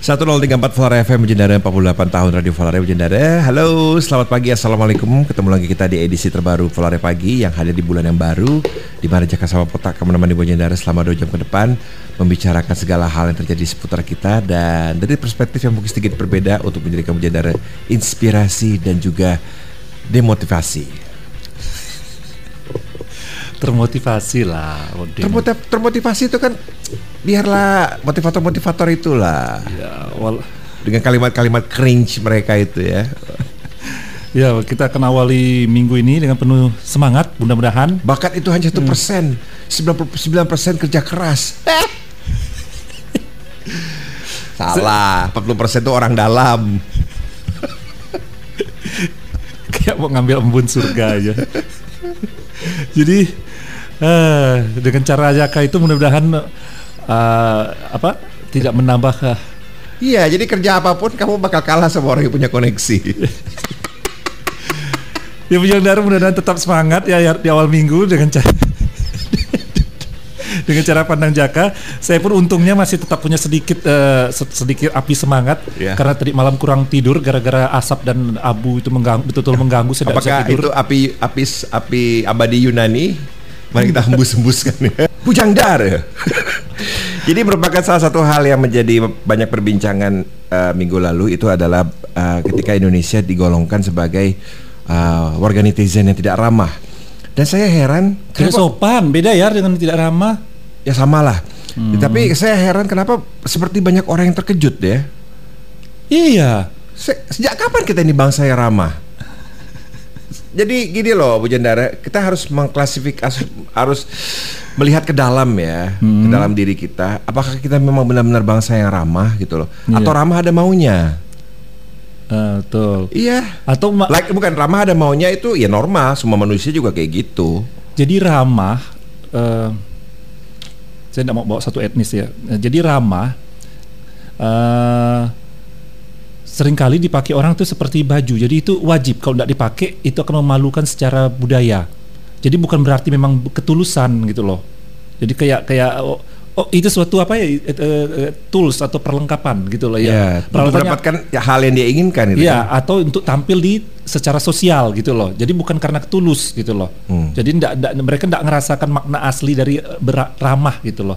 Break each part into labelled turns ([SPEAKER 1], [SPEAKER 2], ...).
[SPEAKER 1] 1034 Flora FM Bujendara 48 tahun Radio Flora Bujendara. Halo selamat pagi Assalamualaikum. Ketemu lagi kita di edisi terbaru Flora Pagi Yang hadir di bulan yang baru di mana Jaka sama Potak akan menemani Bujendara selama 2 jam ke depan Membicarakan segala hal yang terjadi seputar kita. Dan dari perspektif yang mungkin sedikit berbeda Untuk menjadikan Bujendara inspirasi dan juga demotivasi
[SPEAKER 2] termotivasi lah.
[SPEAKER 1] Termotiv termotivasi itu kan biarlah motivator-motivator itulah.
[SPEAKER 2] Ya, wal
[SPEAKER 1] dengan kalimat-kalimat cringe mereka itu ya.
[SPEAKER 2] Ya, kita akan awali minggu ini dengan penuh semangat, mudah-mudahan.
[SPEAKER 1] Bakat itu hanya satu persen, sembilan persen kerja keras. Salah, 40 persen itu orang dalam.
[SPEAKER 2] Kayak mau ngambil embun surga aja. Jadi uh, dengan cara Jaka itu mudah-mudahan uh, apa tidak menambah uh,
[SPEAKER 1] Iya, jadi kerja apa pun kamu bakal kalah sama orang yang punya koneksi.
[SPEAKER 2] ya punya darah mudah-mudahan tetap semangat ya, ya di awal minggu dengan cara dengan cara pandang Jaka, saya pun untungnya masih tetap punya sedikit uh, sedikit api semangat yeah. karena tadi malam kurang tidur gara-gara asap dan abu itu mengganggu betul-betul mengganggu
[SPEAKER 1] saya Apakah tidur. itu api api api abadi Yunani? Mari kita hembus-hembuskan ya. Bujangdar. Jadi merupakan salah satu hal yang menjadi banyak perbincangan uh, minggu lalu itu adalah uh, ketika Indonesia digolongkan sebagai uh, warga netizen yang tidak ramah. Dan saya heran,
[SPEAKER 2] tidak sopan, beda ya dengan tidak ramah.
[SPEAKER 1] Ya samalah. Hmm. Tapi saya heran kenapa seperti banyak orang yang terkejut ya.
[SPEAKER 2] Iya.
[SPEAKER 1] Se sejak kapan kita ini bangsa yang ramah? Jadi gini loh Bu Jendara, kita harus mengklasifikasi harus melihat ke dalam ya, hmm. ke dalam diri kita. Apakah kita memang benar-benar bangsa yang ramah gitu loh, iya. atau ramah ada maunya?
[SPEAKER 2] Uh, betul.
[SPEAKER 1] Iya.
[SPEAKER 2] Atau
[SPEAKER 1] like bukan ramah ada maunya itu ya normal, semua manusia juga kayak gitu.
[SPEAKER 2] Jadi ramah, uh, saya tidak mau bawa satu etnis ya. Jadi ramah. Uh, sering kali dipakai orang itu seperti baju. Jadi itu wajib kalau tidak dipakai itu akan memalukan secara budaya. Jadi bukan berarti memang ketulusan gitu loh. Jadi kayak kayak oh, oh itu suatu apa ya uh, tools atau perlengkapan gitu loh
[SPEAKER 1] ya. ya untuk mendapatkan ya, hal yang dia inginkan
[SPEAKER 2] itu. Iya, kan? atau untuk tampil di secara sosial gitu loh. Jadi bukan karena ketulus gitu loh. Hmm. Jadi ndak, mereka tidak merasakan makna asli dari beramah gitu loh.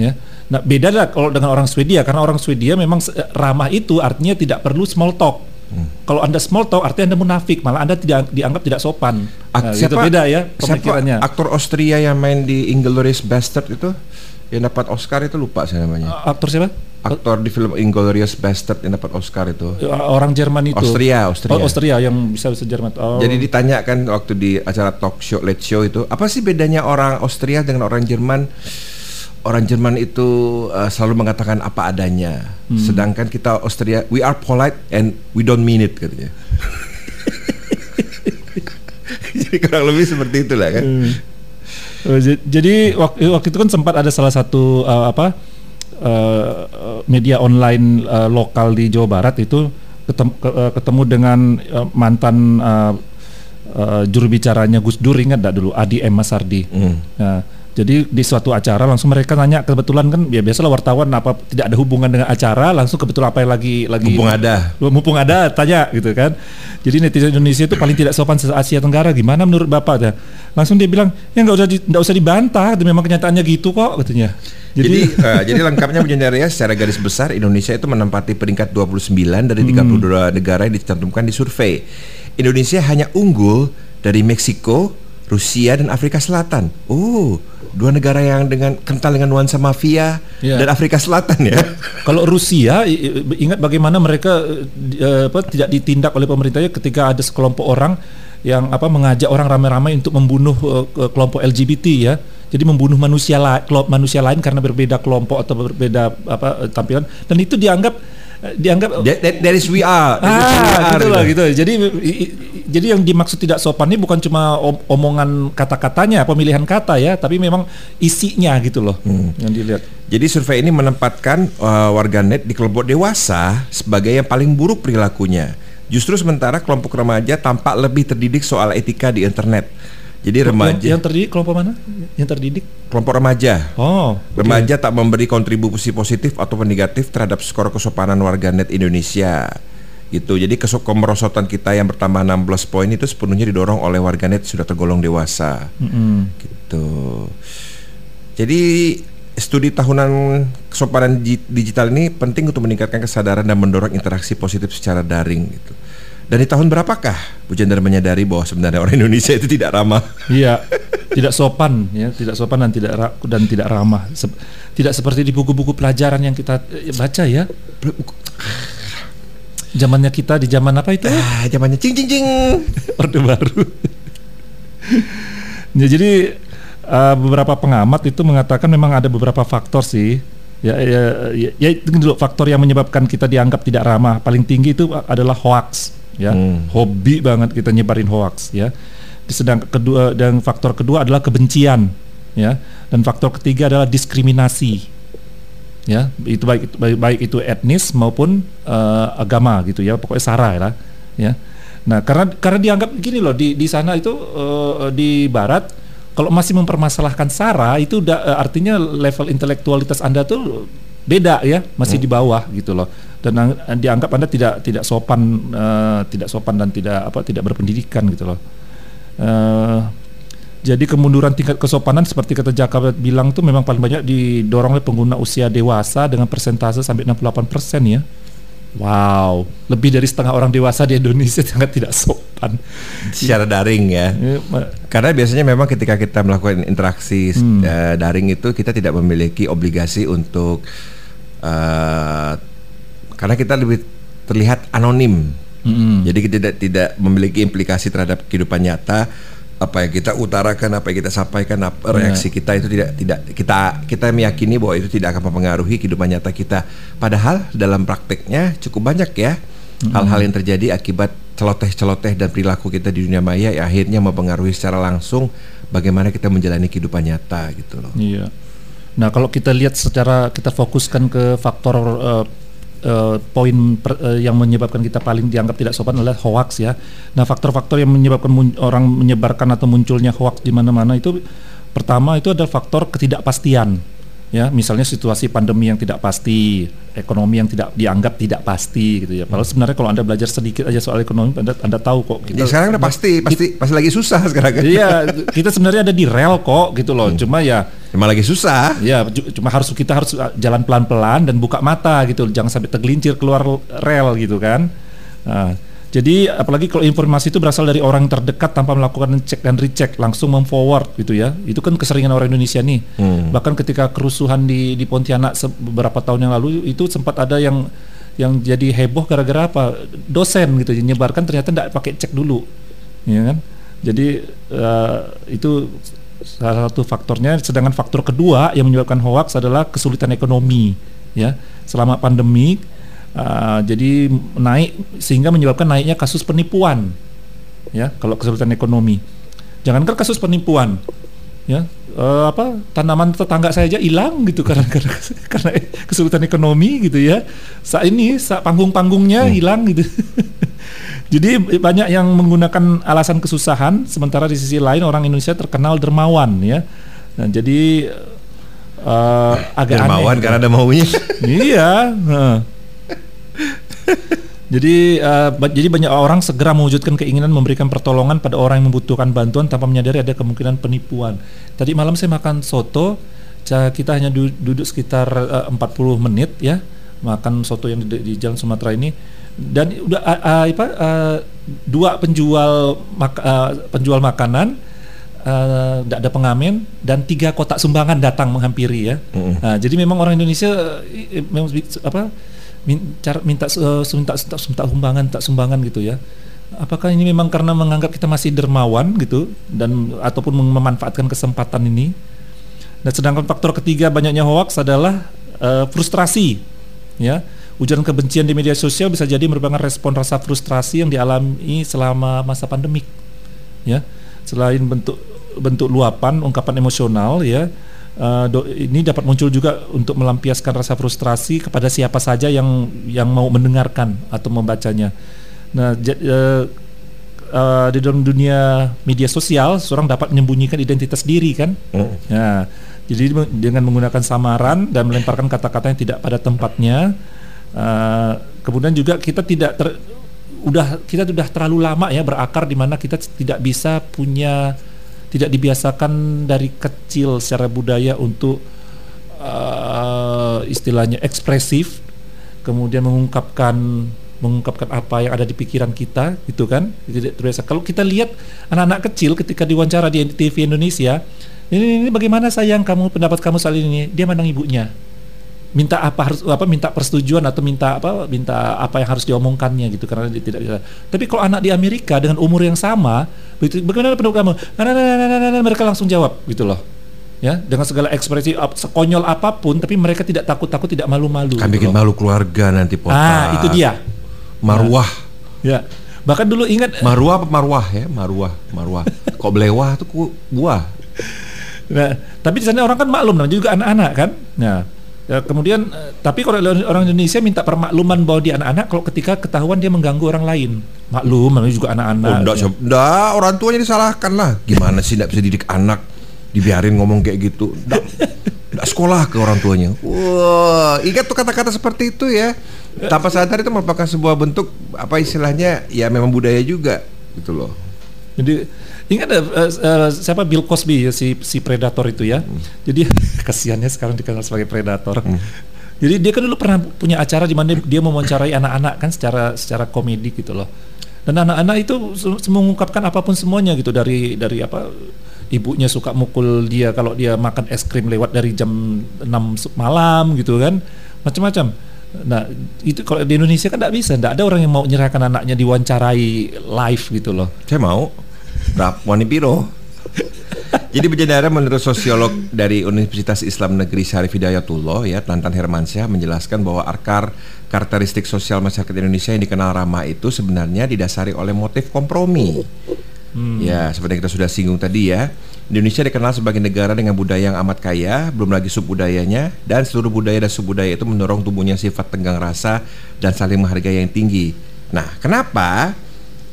[SPEAKER 2] Ya Nah beda lah kalau dengan orang Swedia karena orang Swedia memang ramah itu artinya tidak perlu small talk. Hmm. Kalau anda small talk artinya anda munafik, malah anda tidak dianggap tidak sopan.
[SPEAKER 1] Ak nah, siapa, itu beda ya pemikirannya. Siapa aktor Austria yang main di Inglourious Bastard itu yang dapat Oscar itu lupa saya namanya.
[SPEAKER 2] Uh, aktor siapa?
[SPEAKER 1] Aktor di film Inglourious Bastard yang dapat Oscar itu.
[SPEAKER 2] Orang Jerman itu.
[SPEAKER 1] Austria, Austria.
[SPEAKER 2] Oh, Austria yang bisa bahasa Jerman. Oh.
[SPEAKER 1] Jadi ditanyakan waktu di acara talk show, late show itu, apa sih bedanya orang Austria dengan orang Jerman? Orang Jerman itu uh, selalu mengatakan apa adanya, hmm. sedangkan kita Austria we are polite and we don't mean it katanya. jadi kurang lebih seperti itulah kan. Hmm.
[SPEAKER 2] Oh, jadi waktu, waktu itu kan sempat ada salah satu uh, apa uh, media online uh, lokal di Jawa Barat itu ketemu, ketemu dengan uh, mantan uh, uh, juru bicaranya Gus Dur ingat tak dulu Adi M Masardi. Hmm. Nah, jadi di suatu acara langsung mereka nanya kebetulan kan ya biasalah wartawan apa tidak ada hubungan dengan acara langsung kebetulan apa yang lagi lagi
[SPEAKER 1] mumpung ada
[SPEAKER 2] mumpung ada tanya gitu kan. Jadi netizen Indonesia itu paling tidak sopan se Asia Tenggara gimana menurut Bapak ya? Langsung dia bilang ya nggak usah nggak usah dibantah, itu memang kenyataannya gitu kok katanya.
[SPEAKER 1] Jadi jadi, uh, jadi lengkapnya ya secara garis besar Indonesia itu menempati peringkat 29 dari 32 hmm. negara yang dicantumkan di survei. Indonesia hanya unggul dari Meksiko, Rusia dan Afrika Selatan. Oh, dua negara yang dengan kental dengan nuansa mafia yeah. dan Afrika Selatan ya.
[SPEAKER 2] Kalau Rusia ingat bagaimana mereka uh, apa tidak ditindak oleh pemerintahnya ketika ada sekelompok orang yang apa mengajak orang ramai-ramai untuk membunuh uh, kelompok LGBT ya. Jadi membunuh manusia lain manusia lain karena berbeda kelompok atau berbeda apa tampilan dan itu dianggap dianggap
[SPEAKER 1] that, that, that is we are.
[SPEAKER 2] That ah, is we are, gitu lah gitu. Jadi jadi yang dimaksud tidak sopan ini bukan cuma omongan kata-katanya, pemilihan kata ya, tapi memang isinya gitu loh hmm. yang dilihat.
[SPEAKER 1] Jadi survei ini menempatkan uh, warganet di kelompok dewasa sebagai yang paling buruk perilakunya. Justru sementara kelompok remaja tampak lebih terdidik soal etika di internet. Jadi remaja
[SPEAKER 2] yang, yang terdidik kelompok mana? Yang terdidik?
[SPEAKER 1] kelompok remaja.
[SPEAKER 2] Oh, oke.
[SPEAKER 1] Remaja tak memberi kontribusi positif ataupun negatif terhadap skor kesopanan warganet Indonesia. Gitu. Jadi kesok kemerosotan kita yang bertambah 16 poin itu sepenuhnya didorong oleh warganet sudah tergolong dewasa.
[SPEAKER 2] Mm-mm.
[SPEAKER 1] Gitu. Jadi studi tahunan kesopanan di- digital ini penting untuk meningkatkan kesadaran dan mendorong interaksi positif secara daring gitu. Dan di tahun berapakah Bu Jendar menyadari bahwa sebenarnya orang Indonesia itu tidak ramah?
[SPEAKER 2] Iya, tidak sopan ya, tidak sopan dan tidak dan tidak ramah. Sep- tidak seperti di buku-buku pelajaran yang kita eh, baca ya. Zamannya kita di zaman apa itu?
[SPEAKER 1] Ah, zamannya cing cing cing.
[SPEAKER 2] Orde Baru. ya, jadi eh, beberapa pengamat itu mengatakan memang ada beberapa faktor sih. Ya, ya, ya, ya itu dulu faktor yang menyebabkan kita dianggap tidak ramah. Paling tinggi itu adalah hoax. Ya,
[SPEAKER 1] Hmm.
[SPEAKER 2] hobi banget kita nyebarin hoax. Ya, sedang kedua dan faktor kedua adalah kebencian. Ya, dan faktor ketiga adalah diskriminasi. Ya, itu baik baik, baik itu etnis maupun eh, agama gitu ya. Pokoknya sara ya. Ya. Nah, karena karena dianggap gini loh di di sana itu eh, di barat kalau masih mempermasalahkan sara itu udah eh, artinya level intelektualitas Anda tuh beda ya, masih di bawah gitu loh. Dan ang- dianggap Anda tidak tidak sopan eh, tidak sopan dan tidak apa tidak berpendidikan gitu loh. Eh, jadi kemunduran tingkat kesopanan seperti kata Jaka bilang tuh memang paling banyak didorong oleh pengguna usia dewasa dengan persentase sampai 68% ya. Wow, lebih dari setengah orang dewasa di Indonesia sangat tidak sopan.
[SPEAKER 1] Secara daring ya.
[SPEAKER 2] Ya, ma-
[SPEAKER 1] Karena biasanya memang ketika kita melakukan interaksi
[SPEAKER 2] Hmm.
[SPEAKER 1] eh, daring itu kita tidak memiliki obligasi untuk eh, karena kita lebih terlihat anonim.
[SPEAKER 2] Mm-mm.
[SPEAKER 1] Jadi kita tidak tidak memiliki implikasi terhadap kehidupan nyata. Apa yang kita utarakan, apa yang kita sampaikan, apa reaksi kita itu tidak tidak kita kita meyakini bahwa itu tidak akan mempengaruhi kehidupan nyata kita. Padahal dalam prakteknya cukup banyak ya hal-hal yang terjadi akibat celoteh-celoteh dan perilaku kita di dunia maya yang akhirnya mempengaruhi secara langsung bagaimana kita menjalani kehidupan nyata gitu loh.
[SPEAKER 2] Iya. Nah, kalau kita lihat secara kita fokuskan ke faktor eh, eh, poin per- eh, yang menyebabkan kita paling dianggap tidak sopan adalah hoax ya. Nah, faktor-faktor yang menyebabkan orang menyebarkan atau munculnya hoax di mana-mana itu pertama itu adalah faktor ketidakpastian. Ya, misalnya situasi pandemi yang tidak pasti, ekonomi yang tidak dianggap tidak pasti gitu ya. Padahal sebenarnya kalau Anda belajar sedikit aja soal ekonomi Anda Anda tahu kok
[SPEAKER 1] Ya, sekarang udah pasti pasti pasti lagi susah sekarang kan.
[SPEAKER 2] Iya, kita sebenarnya ada di rel kok gitu loh. Cuma ya
[SPEAKER 1] Emang lagi susah.
[SPEAKER 2] Ya, cu- cuma harus kita harus uh, jalan pelan-pelan dan buka mata gitu, jangan sampai tergelincir keluar rel gitu kan. Nah, jadi apalagi kalau informasi itu berasal dari orang terdekat tanpa melakukan cek dan recheck, langsung memforward gitu ya. Itu kan keseringan orang Indonesia nih.
[SPEAKER 1] Hmm.
[SPEAKER 2] Bahkan ketika kerusuhan di di Pontianak beberapa tahun yang lalu itu sempat ada yang yang jadi heboh gara-gara apa? Dosen gitu menyebarkan ternyata tidak pakai cek dulu. Ya kan? Jadi eh, itu salah satu faktornya. Sedangkan faktor kedua yang menyebabkan hoax adalah kesulitan ekonomi, ya. Selama pandemi, uh, jadi naik sehingga menyebabkan naiknya kasus penipuan, ya. Kalau kesulitan ekonomi, jangankan kasus penipuan, ya. eh, apa tanaman tetangga saya aja hilang gitu karena karena, karena kesulitan ekonomi gitu ya. Saat ini saat panggung-panggungnya hilang gitu. Jadi banyak yang menggunakan alasan kesusahan, sementara di sisi lain orang Indonesia terkenal dermawan ya. Nah, jadi eh, agak
[SPEAKER 1] Dermawan
[SPEAKER 2] aneh.
[SPEAKER 1] karena ada maunya.
[SPEAKER 2] iya. heeh. jadi ba- jadi banyak orang segera mewujudkan keinginan memberikan pertolongan pada orang yang membutuhkan bantuan tanpa menyadari ada kemungkinan penipuan. Tadi malam saya makan soto, kita hanya du- duduk sekitar eh, 40 menit ya makan soto yang di, di Jalan Sumatera ini dan udah ah, ah, apa ah, dua penjual mak- ah, penjual makanan tidak ada pengamen dan tiga kotak sumbangan datang menghampiri ya. Nah, jadi memang orang Indonesia eh, memang apa minta eh, minta minta minta sumbangan, tak sumbangan gitu ya. Apakah ini memang karena menganggap kita masih dermawan gitu dan ataupun memanfaatkan kesempatan ini? Dan sedangkan faktor ketiga banyaknya hoax adalah eh, frustrasi, ya. Ujaran kebencian di media sosial bisa jadi merupakan respon rasa frustrasi yang dialami selama masa pandemik, ya. Selain bentuk bentuk luapan, ungkapan emosional, ya. Do- ini dapat muncul juga untuk melampiaskan rasa frustrasi kepada siapa saja yang yang mau mendengarkan atau membacanya. Nah, eh, uh, di dalam dunia media sosial seorang dapat menyembunyikan identitas diri kan.
[SPEAKER 1] Hmm.
[SPEAKER 2] Nah, jadi dengan menggunakan samaran dan melemparkan kata-kata yang tidak pada tempatnya, uh, kemudian juga kita tidak ter, udah kita sudah terlalu lama ya berakar di mana kita tidak bisa punya tidak dibiasakan dari kecil secara budaya untuk uh, istilahnya ekspresif, kemudian mengungkapkan mengungkapkan apa yang ada di pikiran kita gitu kan? Tidak terbiasa. Kalau kita lihat anak-anak kecil ketika diwawancara di TV Indonesia ini, ini bagaimana sayang kamu pendapat kamu soal ini? Dia mandang ibunya minta apa harus apa minta persetujuan atau minta apa minta apa yang harus diomongkannya gitu karena dia tidak bisa tapi kalau anak di Amerika dengan umur yang sama begitu bagaimana pendapat kamu nah, nah, nah, nah, nah, nah, mereka langsung jawab gitu loh ya dengan segala ekspresi sekonyol apa pun tapi mereka tidak takut-takut tidak malu-malu
[SPEAKER 1] kan bikin malu keluarga nanti
[SPEAKER 2] potak ah itu dia
[SPEAKER 1] Marwah.
[SPEAKER 2] Ya. Bahkan dulu ingat
[SPEAKER 1] Marwah apa marwah ya? Marwah, marwah. Kok belewah tuh buah.
[SPEAKER 2] Nah, tapi di sana orang kan maklum namanya juga anak-anak kan. Nah, ya, kemudian eh, tapi kalau orang Indonesia minta permakluman bahwa dia anak-anak kalau ketika ketahuan dia mengganggu orang lain. Maklum namanya juga anak-anak. Oh,
[SPEAKER 1] enggak, ya. enggak, orang tuanya disalahkan lah. Gimana sih enggak bisa didik anak? Dibiarin ngomong kayak gitu. Enggak, enggak sekolah ke orang tuanya. Wah, ingat tuh kata-kata seperti itu ya tanpa sadar itu merupakan sebuah bentuk apa istilahnya ya memang budaya juga gitu loh.
[SPEAKER 2] Jadi ingat uh, uh, siapa Bill Cosby ya si si predator itu ya. Hmm. Jadi kasihannya sekarang dikenal sebagai predator. Hmm. Jadi dia kan dulu pernah punya acara di mana dia mewawancarai anak-anak kan secara secara komedi gitu loh. Dan anak-anak itu mengungkapkan apa pun semuanya gitu dari dari apa ibunya suka mukul dia kalau dia makan es krim lewat dari jam 6 malam gitu kan. Macam-macam Nah, itu kalau di Indonesia kan tidak bisa, tidak ada orang yang mau menyerahkan anaknya diwawancarai live gitu loh.
[SPEAKER 1] Saya mau. Berapa wani piro? Jadi berjadara menurut sosiolog dari Universitas Islam Negeri Syarif Hidayatullah ya Tantan Hermansyah menjelaskan bahwa akar karakteristik sosial masyarakat Indonesia yang dikenal ramah itu sebenarnya didasari oleh motif kompromi. Hmm. Ya, seperti yang kita sudah singgung tadi ya. Indonesia dikenal sebagai negara dengan budaya yang amat kaya, belum lagi subbudayanya, dan seluruh budaya dan subbudaya itu mendorong tumbuhnya sifat tenggang rasa dan saling menghargai yang tinggi. Nah, kenapa?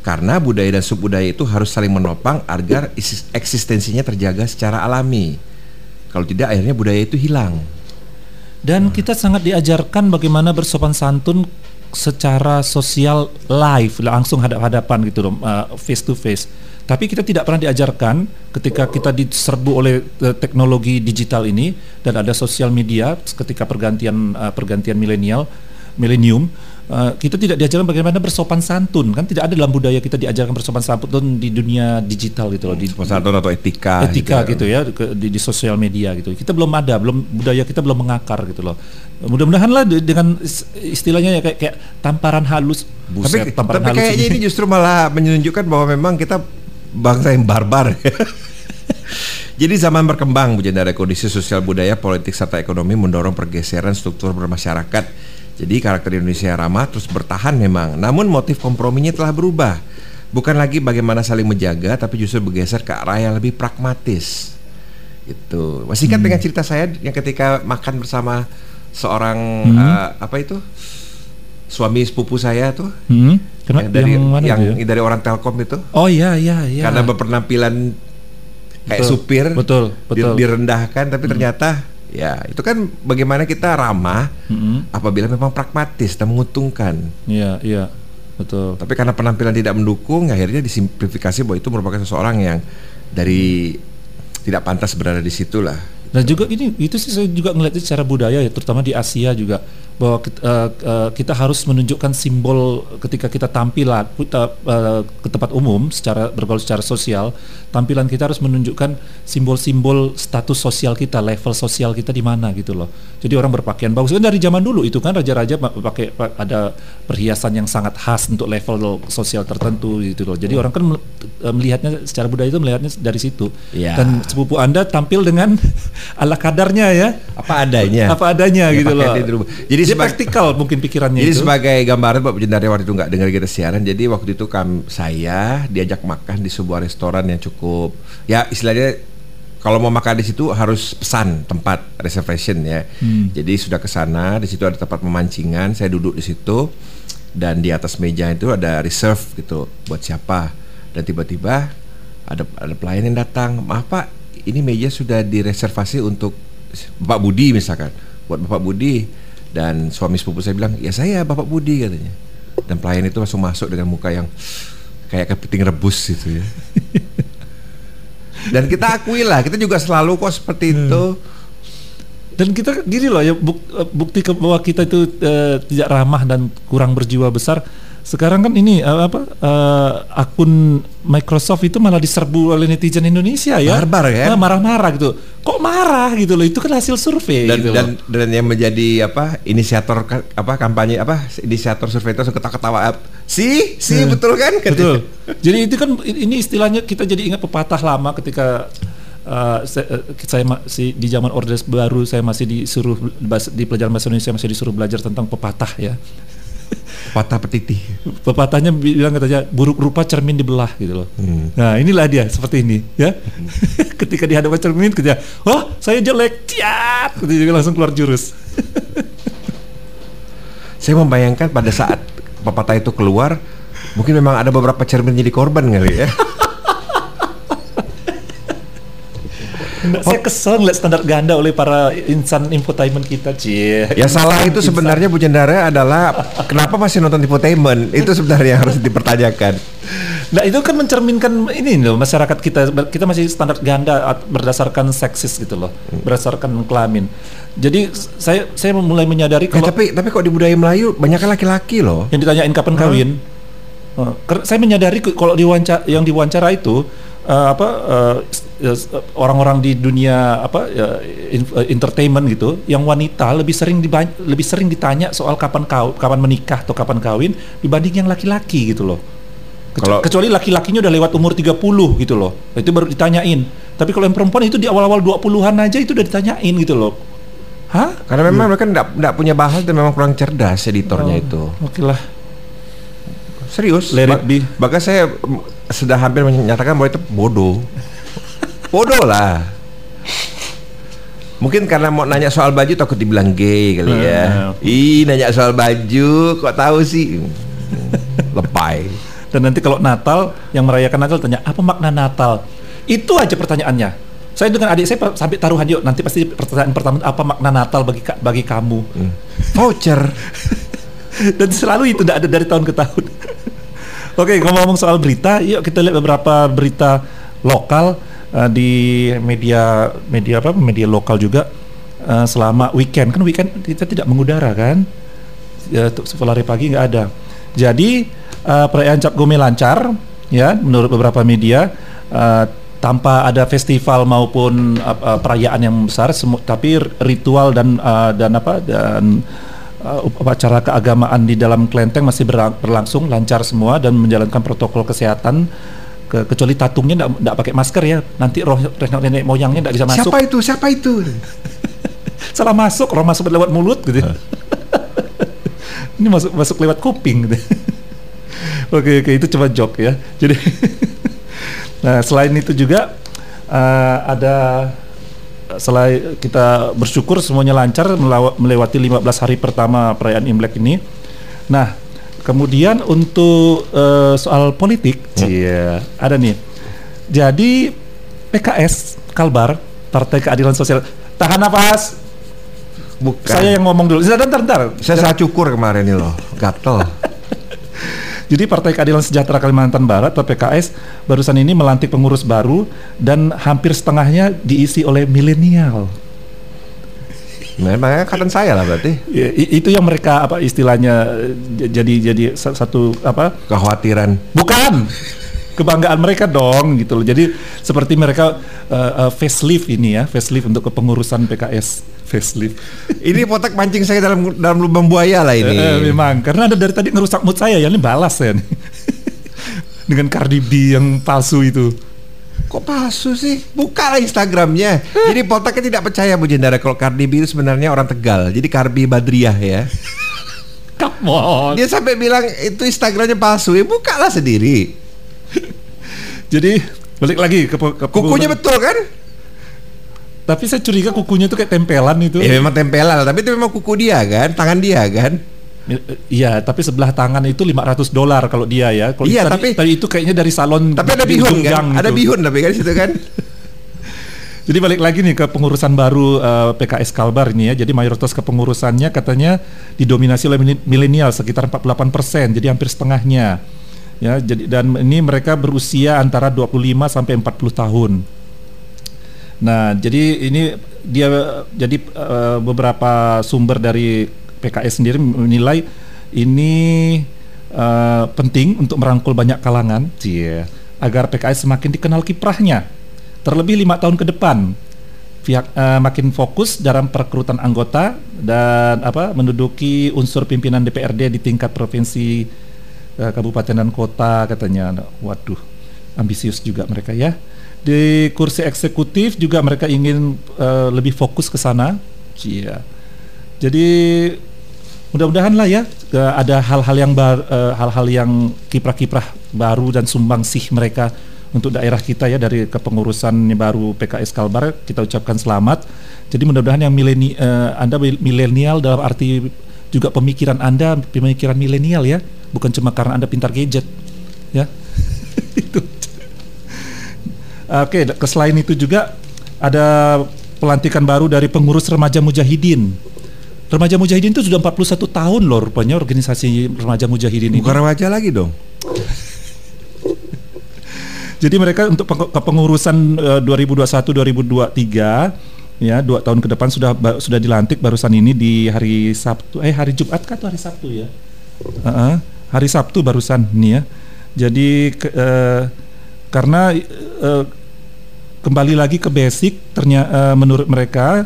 [SPEAKER 1] Karena budaya dan subbudaya itu harus saling menopang agar eksistensinya terjaga secara alami. Kalau tidak, akhirnya budaya itu hilang.
[SPEAKER 2] Dan hmm. kita sangat diajarkan bagaimana bersopan santun secara sosial live, langsung hadap-hadapan gitu loh, face to face tapi kita tidak pernah diajarkan ketika kita diserbu oleh uh, teknologi digital ini dan ada sosial media ketika pergantian uh, pergantian milenial milenium uh, kita tidak diajarkan bagaimana bersopan santun kan tidak ada dalam budaya kita diajarkan bersopan santun di dunia digital gitu loh di
[SPEAKER 1] sopan santun atau etika
[SPEAKER 2] etika gitu, ya, gitu ya di, di sosial media gitu kita belum ada belum budaya kita belum mengakar gitu loh mudah-mudahan lah dengan istilahnya ya kayak, kayak tamparan halus
[SPEAKER 1] buset tapi, tamparan tapi halus kayaknya ini. ini justru malah menunjukkan bahwa memang kita bangsa yang barbar. Jadi zaman berkembang, Bu Jendara, kondisi sosial budaya, politik serta ekonomi mendorong pergeseran struktur bermasyarakat. Jadi karakter Indonesia ramah terus bertahan memang. Namun motif komprominya telah berubah. Bukan lagi bagaimana saling menjaga, tapi justru bergeser ke arah yang lebih pragmatis. Itu. Masih ingat hmm. dengan cerita saya yang ketika makan bersama seorang hmm. uh, apa itu? suami sepupu saya tuh hmm? yang dari yang, mana yang ya? dari orang Telkom itu
[SPEAKER 2] oh iya iya iya
[SPEAKER 1] karena berpenampilan kayak betul, supir
[SPEAKER 2] betul betul
[SPEAKER 1] direndahkan tapi hmm. ternyata ya itu kan bagaimana kita ramah hmm. apabila memang pragmatis dan menguntungkan.
[SPEAKER 2] Iya iya betul.
[SPEAKER 1] Tapi karena penampilan tidak mendukung akhirnya disimplifikasi bahwa itu merupakan seseorang yang dari tidak pantas berada di situ lah
[SPEAKER 2] dan juga ini itu sih saya juga ngeliatnya secara budaya ya terutama di Asia juga bahwa kita, uh, eh, uh, kita harus menunjukkan simbol ketika kita tampil kita, uh, ke tempat umum secara bergaul secara sosial tampilan kita harus menunjukkan simbol-simbol status sosial kita level sosial kita di mana gitu loh. Jadi orang berpakaian bagus. Kan dari zaman dulu itu kan raja-raja pakai ada perhiasan yang sangat khas untuk level sosial tertentu gitu loh. Jadi hmm. orang kan melihatnya secara budaya itu melihatnya dari situ. Ya. dan sepupu anda tampil dengan ala kadarnya ya.
[SPEAKER 1] Apa adanya.
[SPEAKER 2] Apa adanya ya, gitu loh.
[SPEAKER 1] jadi
[SPEAKER 2] dia praktikal mungkin pikirannya
[SPEAKER 1] jadi itu. sebagai gambaran Pak Jendari waktu itu nggak dengar kita siaran jadi waktu itu kam saya diajak makan di sebuah restoran yang cukup ya istilahnya kalau mau makan di situ harus pesan tempat reservation ya. Hmm. Jadi sudah ke sana, di situ ada tempat memancingan, saya duduk di situ dan di atas meja itu ada reserve gitu buat siapa. dan tiba-tiba ada ada pelayan yang datang maaf pak ini meja sudah direservasi untuk Bapak Budi misalkan buat Bapak Budi dan suami sepupu saya bilang ya saya Bapak Budi katanya dan pelayan itu langsung masuk dengan muka yang kayak kepiting rebus gitu ya dan kita akui lah kita juga selalu kok seperti
[SPEAKER 2] Hmm.
[SPEAKER 1] itu
[SPEAKER 2] Dan kita gini loh ya buk- bukti bahwa kita itu eh, tidak ramah dan kurang berjiwa besar. Sekarang kan ini eh, apa eh, akun Microsoft itu malah diserbu oleh netizen Indonesia ya.
[SPEAKER 1] Barbar, kan?
[SPEAKER 2] Eh, Marah-marah gitu. Kok marah gitu loh? Itu kan hasil survei
[SPEAKER 1] dan
[SPEAKER 2] gitu
[SPEAKER 1] dan
[SPEAKER 2] loh.
[SPEAKER 1] dan yang menjadi apa inisiator apa kampanye apa inisiator survei itu ketawa-ketawa si si
[SPEAKER 2] Hmm.
[SPEAKER 1] betul kan
[SPEAKER 2] Betul. Jadi itu kan ini istilahnya kita jadi ingat pepatah lama ketika uh, saya, uh, saya masih di zaman Orde Baru saya masih disuruh di pelajaran bahasa Indonesia masih disuruh belajar tentang pepatah ya.
[SPEAKER 1] Patah petiti
[SPEAKER 2] Pepatahnya bilang katanya buruk rupa cermin dibelah gitu loh.
[SPEAKER 1] Hmm.
[SPEAKER 2] Nah inilah dia seperti ini ya. ketika dihadapkan cermin ketika oh saya jelek ciat langsung keluar jurus.
[SPEAKER 1] saya membayangkan pada saat pepatah itu keluar mungkin memang ada beberapa cermin jadi korban kali ya
[SPEAKER 2] Nggak, saya kesel ngeliat standar ganda oleh para insan infotainment kita cie.
[SPEAKER 1] yang salah itu sebenarnya Bu Jendara adalah kenapa masih nonton infotainment? Itu sebenarnya yang harus dipertanyakan.
[SPEAKER 2] Nah itu kan mencerminkan ini loh masyarakat kita. Kita masih standar ganda berdasarkan seksis gitu loh, berdasarkan kelamin. Jadi saya saya mulai menyadari
[SPEAKER 1] Eh,
[SPEAKER 2] kalau
[SPEAKER 1] tapi tapi kok di budaya Melayu banyak laki-laki loh?
[SPEAKER 2] Yang ditanyain kapan kawin, ker- saya menyadari kalau diwawancara yang diwawancara itu eh, apa eh, s- orang-orang di dunia apa in- eh, entertainment gitu, yang wanita lebih sering lebih sering ditanya soal kapan kau kapan menikah atau kapan kawin dibanding yang laki-laki gitu loh. Kecu-
[SPEAKER 1] Kalau-
[SPEAKER 2] kecuali laki-lakinya udah lewat umur 30 gitu loh. Itu baru ditanyain. Tapi kalau yang perempuan itu di awal-awal 20-an aja itu udah ditanyain gitu loh. Hah?
[SPEAKER 1] karena memang mereka tidak punya bahas dan memang kurang cerdas editornya itu
[SPEAKER 2] Oke lah.
[SPEAKER 1] Serius?
[SPEAKER 2] Let it
[SPEAKER 1] Ba-
[SPEAKER 2] be.
[SPEAKER 1] Bahkan saya sudah hampir menyatakan bahwa itu bodoh. bodoh lah. Mungkin karena mau nanya soal baju takut dibilang gay kali ya.
[SPEAKER 2] Hmm.
[SPEAKER 1] Ih, nanya soal baju kok tahu sih? Lepai.
[SPEAKER 2] Dan nanti kalau Natal yang merayakan Natal tanya apa makna Natal? Itu aja pertanyaannya. Saya dengan adik saya sampai taruhan yuk nanti pasti pertanyaan pertama apa makna Natal bagi bagi kamu.
[SPEAKER 1] Hmm. Voucher.
[SPEAKER 2] Dan selalu itu tidak ada dari tahun ke tahun. Oke, ngomong-ngomong soal berita, yuk kita lihat beberapa berita lokal eh, di media media apa? Media lokal juga eh, selama weekend. Kan weekend kita tidak mengudara kan? Ya, untuk Volare pagi nggak ada. Jadi eh, perayaan Cap Gome lancar, ya menurut beberapa media. eh, tanpa ada festival maupun eh, perayaan yang besar, tapi ritual dan eh, dan apa dan uh, upacara keagamaan di dalam kelenteng masih berlang- berlangsung lancar semua dan menjalankan protokol kesehatan. Ke, kecuali tatungnya tidak pakai masker ya. Nanti roh nenek, nenek moyangnya tidak bisa masuk.
[SPEAKER 1] Siapa itu? Siapa itu?
[SPEAKER 2] salah masuk roh masuk lewat mulut gitu. Ini masuk masuk lewat kuping gitu. Oke oke itu cuma joke ya. Jadi nah selain itu juga uh, ada selain kita bersyukur semuanya lancar melewati 15 hari pertama perayaan Imlek ini. Nah, kemudian untuk eh, soal politik, iya, ada nih. Jadi PKS Kalbar, Partai Keadilan Sosial, tahan napas.
[SPEAKER 1] Bukan.
[SPEAKER 2] Saya yang ngomong dulu. Sebentar, bentar, bentar.
[SPEAKER 1] saya salah cukur kemarin nih loh. Gatel.
[SPEAKER 2] Jadi Partai Keadilan Sejahtera Kalimantan Barat atau PKS barusan ini melantik pengurus baru dan hampir setengahnya diisi oleh milenial.
[SPEAKER 1] Memang angkatan saya lah berarti.
[SPEAKER 2] Ya, itu yang mereka apa istilahnya jadi jadi sa- satu apa
[SPEAKER 1] Kekhawatiran.
[SPEAKER 2] bukan kebanggaan mereka dong gitu loh. Jadi seperti mereka eh, eh, facelift ini ya, facelift untuk kepengurusan PKS facelift.
[SPEAKER 1] Ini potak mancing saya dalam dalam lubang buaya lah ini.
[SPEAKER 2] Eh, memang karena ada dari tadi ngerusak mood saya ya ini balas ya nih. Dengan Cardi B yang palsu itu.
[SPEAKER 1] Kok palsu sih? Bukalah Instagramnya. Jadi Poltaknya tidak percaya Bu Jendara kalau Cardi B itu sebenarnya orang Tegal. Jadi Cardi Badriah ya.
[SPEAKER 2] Come on.
[SPEAKER 1] Dia sampai bilang itu Instagramnya palsu. Ya bukalah sendiri.
[SPEAKER 2] Jadi balik lagi ke, ke
[SPEAKER 1] Kukunya betul kan?
[SPEAKER 2] Tapi saya curiga kukunya itu kayak tempelan itu.
[SPEAKER 1] Ya memang tempelan, tapi itu memang kuku dia kan, tangan dia kan.
[SPEAKER 2] Iya, tapi sebelah tangan itu 500 dolar kalau dia ya. Kalau
[SPEAKER 1] Iya,
[SPEAKER 2] tadi-
[SPEAKER 1] tapi-
[SPEAKER 2] tadi itu kayaknya dari salon
[SPEAKER 1] Tapi ada bihun kan? Ada
[SPEAKER 2] itu.
[SPEAKER 1] bihun tapi kan situ kan?
[SPEAKER 2] Jadi balik lagi nih ke pengurusan baru eh, PKS Kalbar ini ya. Jadi mayoritas kepengurusannya katanya didominasi oleh milenial sekitar 48%, jadi hampir setengahnya. Ya, jadi dan ini mereka berusia antara 25 sampai 40 tahun. Nah, jadi ini dia jadi eh, beberapa sumber dari PKS sendiri menilai ini eh, penting untuk merangkul banyak kalangan, cie, agar PKS semakin dikenal kiprahnya. Terlebih lima tahun ke depan, pihak eh, makin fokus dalam perekrutan anggota dan apa menduduki unsur pimpinan DPRD di tingkat provinsi, eh, kabupaten dan kota katanya. Waduh, ambisius juga mereka ya. Di kursi eksekutif juga mereka ingin eh, lebih fokus ke sana. Cia. Jadi mudah-mudahan lah ya eh, ada hal-hal yang bar- hal-hal yang kiprah-kiprah baru dan sumbangsih mereka untuk daerah kita ya dari kepengurusan baru PKS Kalbar kita ucapkan selamat. Jadi mudah-mudahan yang mileni eh, Anda mil- milenial dalam arti juga pemikiran Anda pemikiran milenial ya, bukan cuma karena Anda pintar gadget ya. itu. Oke, ke selain itu juga ada pelantikan baru dari pengurus remaja Mujahidin. Remaja Mujahidin itu sudah 41 tahun loh rupanya organisasi remaja Mujahidin ini.
[SPEAKER 1] Bukan remaja lagi dong.
[SPEAKER 2] Jadi mereka untuk peng- kepengurusan eh, 2021-2023 ya dua tahun ke depan sudah sudah dilantik barusan ini di hari Sabtu eh hari Jumat kan atau hari Sabtu ya Heeh, hari Sabtu barusan nih ya. Jadi ke- eh, karena eh, kembali lagi ke basic ternyata menurut mereka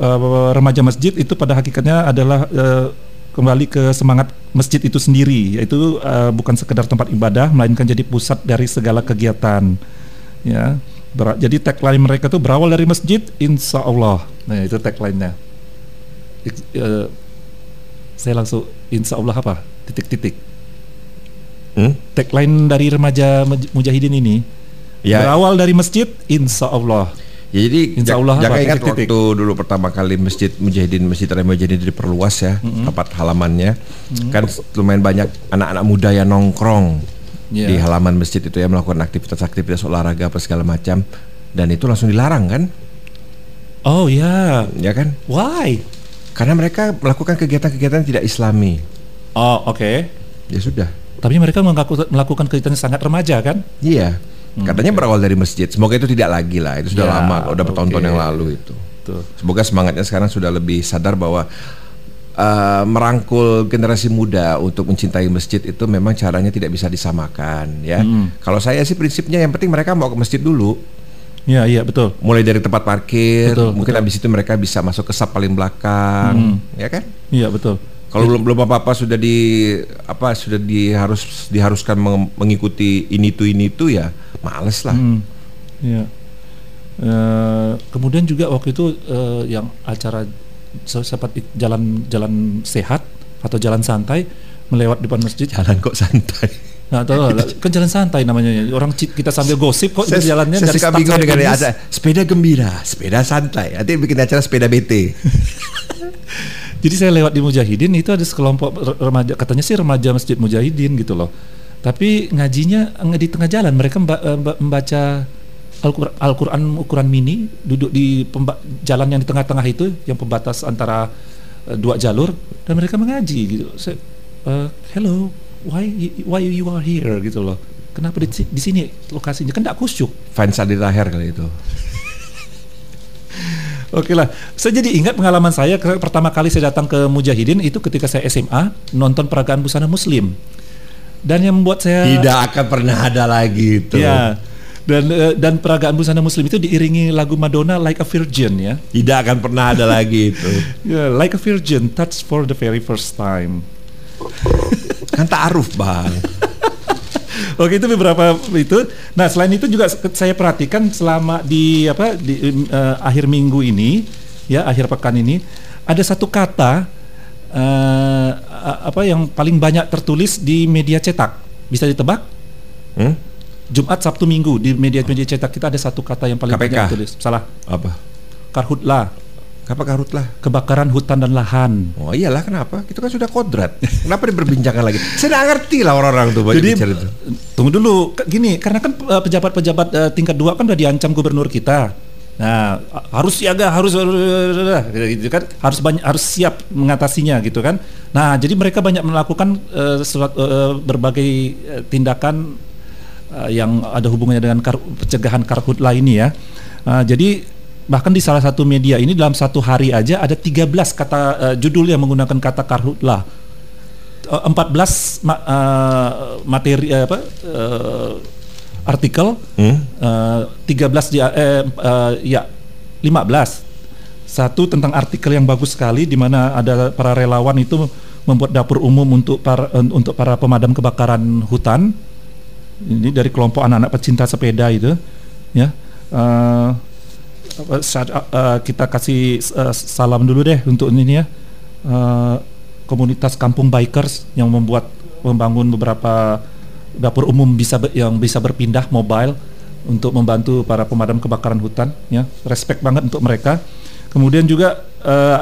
[SPEAKER 2] eh, remaja masjid itu pada hakikatnya adalah eh, kembali ke semangat masjid itu sendiri yaitu eh, bukan sekedar tempat ibadah melainkan jadi pusat dari segala kegiatan ya. Ber- jadi tagline mereka tuh berawal dari masjid insya Allah. Nah itu tagline-nya. Ik- eh, saya langsung insya Allah apa titik-titik.
[SPEAKER 1] Hmm?
[SPEAKER 2] tagline dari remaja Muj- mujahidin ini
[SPEAKER 1] Ya.
[SPEAKER 2] berawal dari masjid insya Allah.
[SPEAKER 1] Ya, jadi
[SPEAKER 2] Insya Allah
[SPEAKER 1] jangan ingat
[SPEAKER 2] Titik-titik.
[SPEAKER 1] waktu dulu pertama kali masjid Mujahidin Masjid Mujahidin diperluas ya tempat halamannya. Kan lumayan banyak anak-anak muda yang nongkrong
[SPEAKER 2] Iya.
[SPEAKER 1] di halaman masjid itu ya melakukan aktivitas-aktivitas olahraga apa segala macam. Dan itu langsung dilarang kan?
[SPEAKER 2] Oh ya
[SPEAKER 1] ya kan?
[SPEAKER 2] Why?
[SPEAKER 1] Karena mereka melakukan kegiatan-kegiatan tidak islami
[SPEAKER 2] oh oke.
[SPEAKER 1] Ya sudah.
[SPEAKER 2] Tapi mereka mengaku- melakukan kegiatan sangat remaja kan?
[SPEAKER 1] Iya. Katanya berawal dari masjid. Semoga itu tidak lagi lah. Itu sudah
[SPEAKER 2] Ya,
[SPEAKER 1] lama udah bertahun-tahun yang lalu itu.
[SPEAKER 2] Tuh
[SPEAKER 1] Semoga semangatnya sekarang sudah lebih sadar bahwa uh, merangkul generasi muda untuk mencintai masjid itu memang caranya tidak bisa disamakan ya. Kalau saya sih prinsipnya yang penting mereka mau ke masjid dulu,
[SPEAKER 2] Iya iya betul.
[SPEAKER 1] Mulai dari tempat parkir,
[SPEAKER 2] Betul,
[SPEAKER 1] mungkin habis itu mereka bisa masuk ke sap paling belakang, ya kan?
[SPEAKER 2] iya betul
[SPEAKER 1] Kalau belum belum apa-apa sudah di apa sudah diharus diharuskan meng- mengikuti ini tuh ini tuh ya males lah.
[SPEAKER 2] Hmm, iya. Eh, kemudian juga waktu itu eh, yang acara se- seperti jalan jalan sehat atau jalan santai melewat depan masjid.
[SPEAKER 1] Jalan kok santai.
[SPEAKER 2] Nah, tahu kan jalan santai namanya. Orang ci- kita sambil gosip kok itu jalannya
[SPEAKER 1] saya
[SPEAKER 2] dari
[SPEAKER 1] suka bingung dengan acara sepeda gembira, sepeda santai. Nanti bikin acara sepeda BT.
[SPEAKER 2] Jadi saya lewat di Mujahidin itu ada sekelompok re- remaja katanya sih remaja Masjid Mujahidin gitu loh. Tapi ngajinya di tengah jalan. Mereka eh, mba- membaca Al-Qur- Al-Quran ukuran mini duduk di jalan yang di tengah-tengah itu yang pembatas antara eh, dua jalur dan mereka mengaji gitu. Saya, eh, hello, why why you are here gitu loh. Kenapa di, di sini lokasinya kan tidak khusyuk.
[SPEAKER 1] Fans Adi Lahir kali itu.
[SPEAKER 2] Oke lah, saya jadi ingat pengalaman saya pertama kali saya datang ke Mujahidin itu ketika saya SMA nonton peragaan busana Muslim dan yang membuat saya
[SPEAKER 1] Tidak akan pernah ada lagi itu.
[SPEAKER 2] ya dan eh, dan peragaan busana Muslim itu diiringi lagu Madonna Like a Virgin ya,
[SPEAKER 1] Tidak akan pernah ada lagi itu.
[SPEAKER 2] ya Like a Virgin, touch for the very first time.
[SPEAKER 1] Kan ta'aruf, Bang.
[SPEAKER 2] Oke itu beberapa itu. Nah selain itu juga saya perhatikan selama di apa di eh, akhir minggu ini ya akhir pekan ini ada satu kata a- apa yang paling banyak tertulis di media cetak. Bisa ditebak?
[SPEAKER 1] Hmm?
[SPEAKER 2] Jumat, Sabtu, Minggu di media-media cetak kita ada satu kata yang paling
[SPEAKER 1] KPK.
[SPEAKER 2] banyak tertulis. Salah.
[SPEAKER 1] Apa?
[SPEAKER 2] Karhutla.
[SPEAKER 1] Kenapa karhutlah?
[SPEAKER 2] Kebakaran hutan dan lahan.
[SPEAKER 1] Oh iyalah kenapa? Itu kan sudah kodrat. Kenapa diperbincangkan lagi? Saya nggak ngerti lah orang-orang tuh
[SPEAKER 2] Jadi
[SPEAKER 1] bicara itu.
[SPEAKER 2] tunggu dulu, gini karena kan eh, pejabat-pejabat eh, tingkat dua kan udah diancam gubernur kita. Nah harus siaga, harus gitu kan, harus banyak harus siap mengatasinya gitu kan. Nah jadi mereka banyak melakukan eh, suatu, eh, berbagai eh, tindakan eh, yang ada hubungannya dengan kar- pencegahan karhutla ini ya. Eh, jadi bahkan di salah satu media ini dalam satu hari aja ada 13 kata eh, judul yang menggunakan kata karhutla. Eh, 14 ma- eh, materi eh, apa eh, artikel
[SPEAKER 1] Hmm?
[SPEAKER 2] eh, 13 di eh, eh, ya 15 satu tentang artikel yang bagus sekali di mana ada para relawan itu membuat dapur umum untuk para eh, untuk para pemadam kebakaran hutan ini dari kelompok anak-anak pecinta sepeda itu ya Eh, eh, kita kasih eh, salam dulu deh untuk ini ya. Eh, komunitas kampung bikers yang membuat membangun beberapa dapur umum bisa yang bisa berpindah mobile untuk membantu para pemadam kebakaran hutan ya. Respect banget untuk mereka. Kemudian juga eh,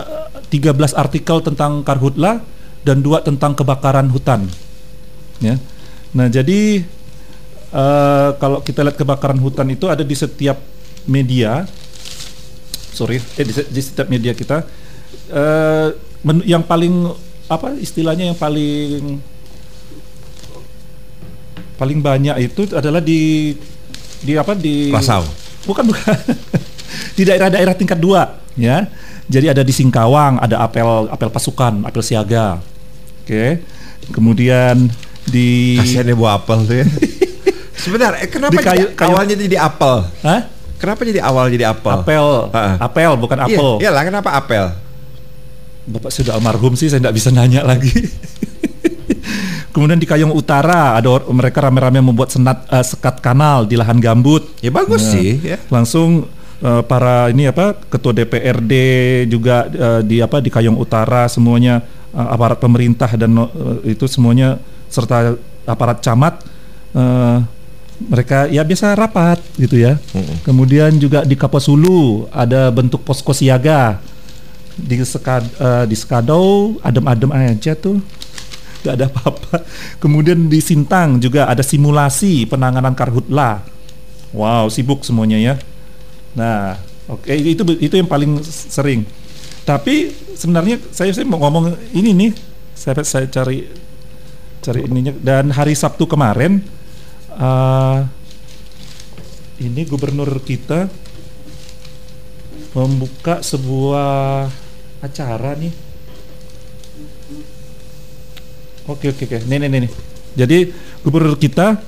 [SPEAKER 2] 13 artikel tentang karhutla dan dua tentang kebakaran hutan ya. Nah jadi eh, kalau kita lihat kebakaran hutan itu ada di setiap media sorry eh, di, di setiap media kita eh, men- yang paling apa istilahnya yang paling paling banyak itu adalah di di apa di
[SPEAKER 1] Rasau.
[SPEAKER 2] bukan bukan di daerah-daerah tingkat dua ya jadi ada di Singkawang ada apel apel pasukan apel siaga oke kemudian di
[SPEAKER 1] Kasihan ya buah apel tuh ya. Sebentar, eh, kenapa
[SPEAKER 2] Di kayu-
[SPEAKER 1] jadi-
[SPEAKER 2] kayu-
[SPEAKER 1] awalnya jadi apel?
[SPEAKER 2] Hah?
[SPEAKER 1] Kenapa jadi awal jadi apel?
[SPEAKER 2] apel
[SPEAKER 1] Ha-ha.
[SPEAKER 2] apel bukan
[SPEAKER 1] Iya,
[SPEAKER 2] apel
[SPEAKER 1] iyalah kenapa apel?
[SPEAKER 2] Bapak sudah almarhum sih, saya tidak bisa nanya lagi. Kemudian di Kayong Utara ada mereka rame-rame membuat senat eh, sekat kanal di lahan gambut.
[SPEAKER 1] Ya bagus
[SPEAKER 2] Nah,
[SPEAKER 1] sih ya.
[SPEAKER 2] Langsung eh, para ini apa ketua DPRD juga eh, di apa di Kayong Utara semuanya eh, aparat pemerintah dan eh, itu semuanya serta aparat camat eh, mereka ya biasa rapat gitu ya. Kemudian juga di Kaposulu ada bentuk posko siaga di Sekad, eh, di Sekadau adem-adem aja tuh nggak ada apa-apa. Kemudian di Sintang juga ada simulasi penanganan karhutla. Wow, sibuk semuanya ya. Nah, oke itu itu yang paling sering. Tapi sebenarnya saya saya mau ngomong ini nih. Saya saya cari cari ininya dan hari Sabtu kemarin eh, ini gubernur kita membuka sebuah acara nih. Oke oke oke. Nih nih nih. nih. Jadi gubernur kita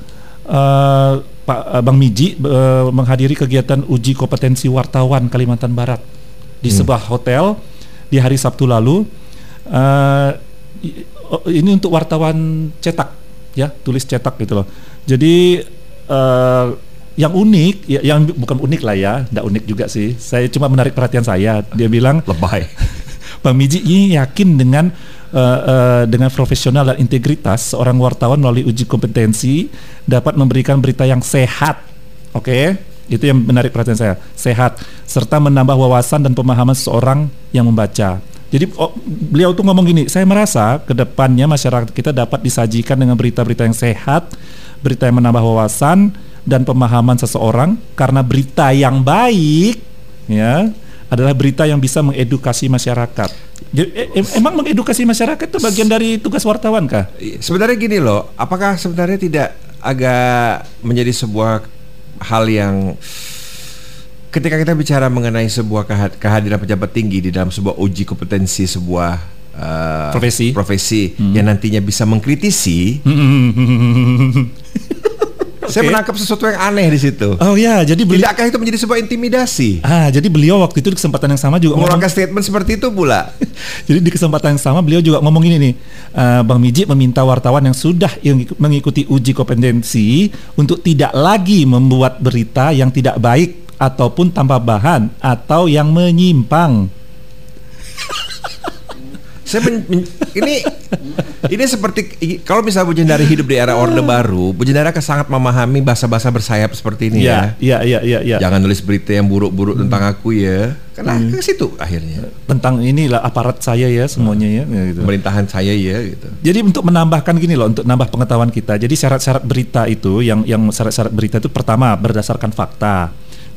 [SPEAKER 2] eh, Pak eh, Bang Miji eh, menghadiri kegiatan uji kompetensi wartawan Kalimantan Barat di sebuah hotel di hari Sabtu lalu. Oh, ini untuk wartawan cetak ya, tulis cetak gitu loh. Jadi eh, yang unik, ya, yang bukan unik lah ya, tidak unik juga sih. Saya cuma menarik perhatian saya. Dia bilang
[SPEAKER 1] Lebay.
[SPEAKER 2] Bang Miji ini yakin dengan eh, eh, dengan profesional dan integritas seorang wartawan melalui uji kompetensi dapat memberikan berita yang sehat. Oke, itu yang menarik perhatian saya. Sehat serta menambah wawasan dan pemahaman seseorang yang membaca. Jadi oh, beliau tuh ngomong gini, saya merasa ke depannya masyarakat kita dapat disajikan dengan berita-berita yang sehat, berita yang menambah wawasan dan pemahaman seseorang karena berita yang baik ya adalah berita yang bisa mengedukasi masyarakat. E- em- emang mengedukasi masyarakat itu bagian dari tugas wartawan kah?
[SPEAKER 1] Sebenarnya gini loh, apakah sebenarnya tidak agak menjadi sebuah hal yang ketika kita bicara mengenai sebuah keha- kehadiran pejabat tinggi di dalam sebuah uji kompetensi sebuah eh,
[SPEAKER 2] Profesi. Hmm.
[SPEAKER 1] profesi yang nantinya bisa mengkritisi, saya
[SPEAKER 2] Oke.
[SPEAKER 1] menangkap sesuatu yang aneh di situ.
[SPEAKER 2] Oh ya, jadi beliau
[SPEAKER 1] Tidakkah itu menjadi sebuah intimidasi?
[SPEAKER 2] ah jadi beliau waktu itu di kesempatan yang sama juga ngomong
[SPEAKER 1] Mengeluarkan statement seperti itu pula.
[SPEAKER 2] Jadi di kesempatan yang sama beliau juga ngomong ini nih, eh, Bang Miji meminta wartawan yang sudah mengikuti uji kompetensi untuk tidak lagi membuat berita yang tidak baik ataupun tanpa bahan atau yang menyimpang.
[SPEAKER 1] Saya men- men- ini ini seperti kalau misalnya Bu Jendari hidup di era Orde Baru, Bu Jendari akan sangat memahami bahasa-bahasa bersayap seperti ini ya.
[SPEAKER 2] Iya, iya, iya, iya.
[SPEAKER 1] Jangan nulis berita yang buruk-buruk tentang aku ya. Karena ke situ akhirnya.
[SPEAKER 2] tentang inilah aparat saya ya semuanya ya, ya gitu.
[SPEAKER 1] Pemerintahan saya ya gitu.
[SPEAKER 2] Jadi untuk menambahkan gini loh, untuk nambah pengetahuan kita. Jadi syarat-syarat berita itu, yang yang syarat-syarat berita itu pertama berdasarkan fakta,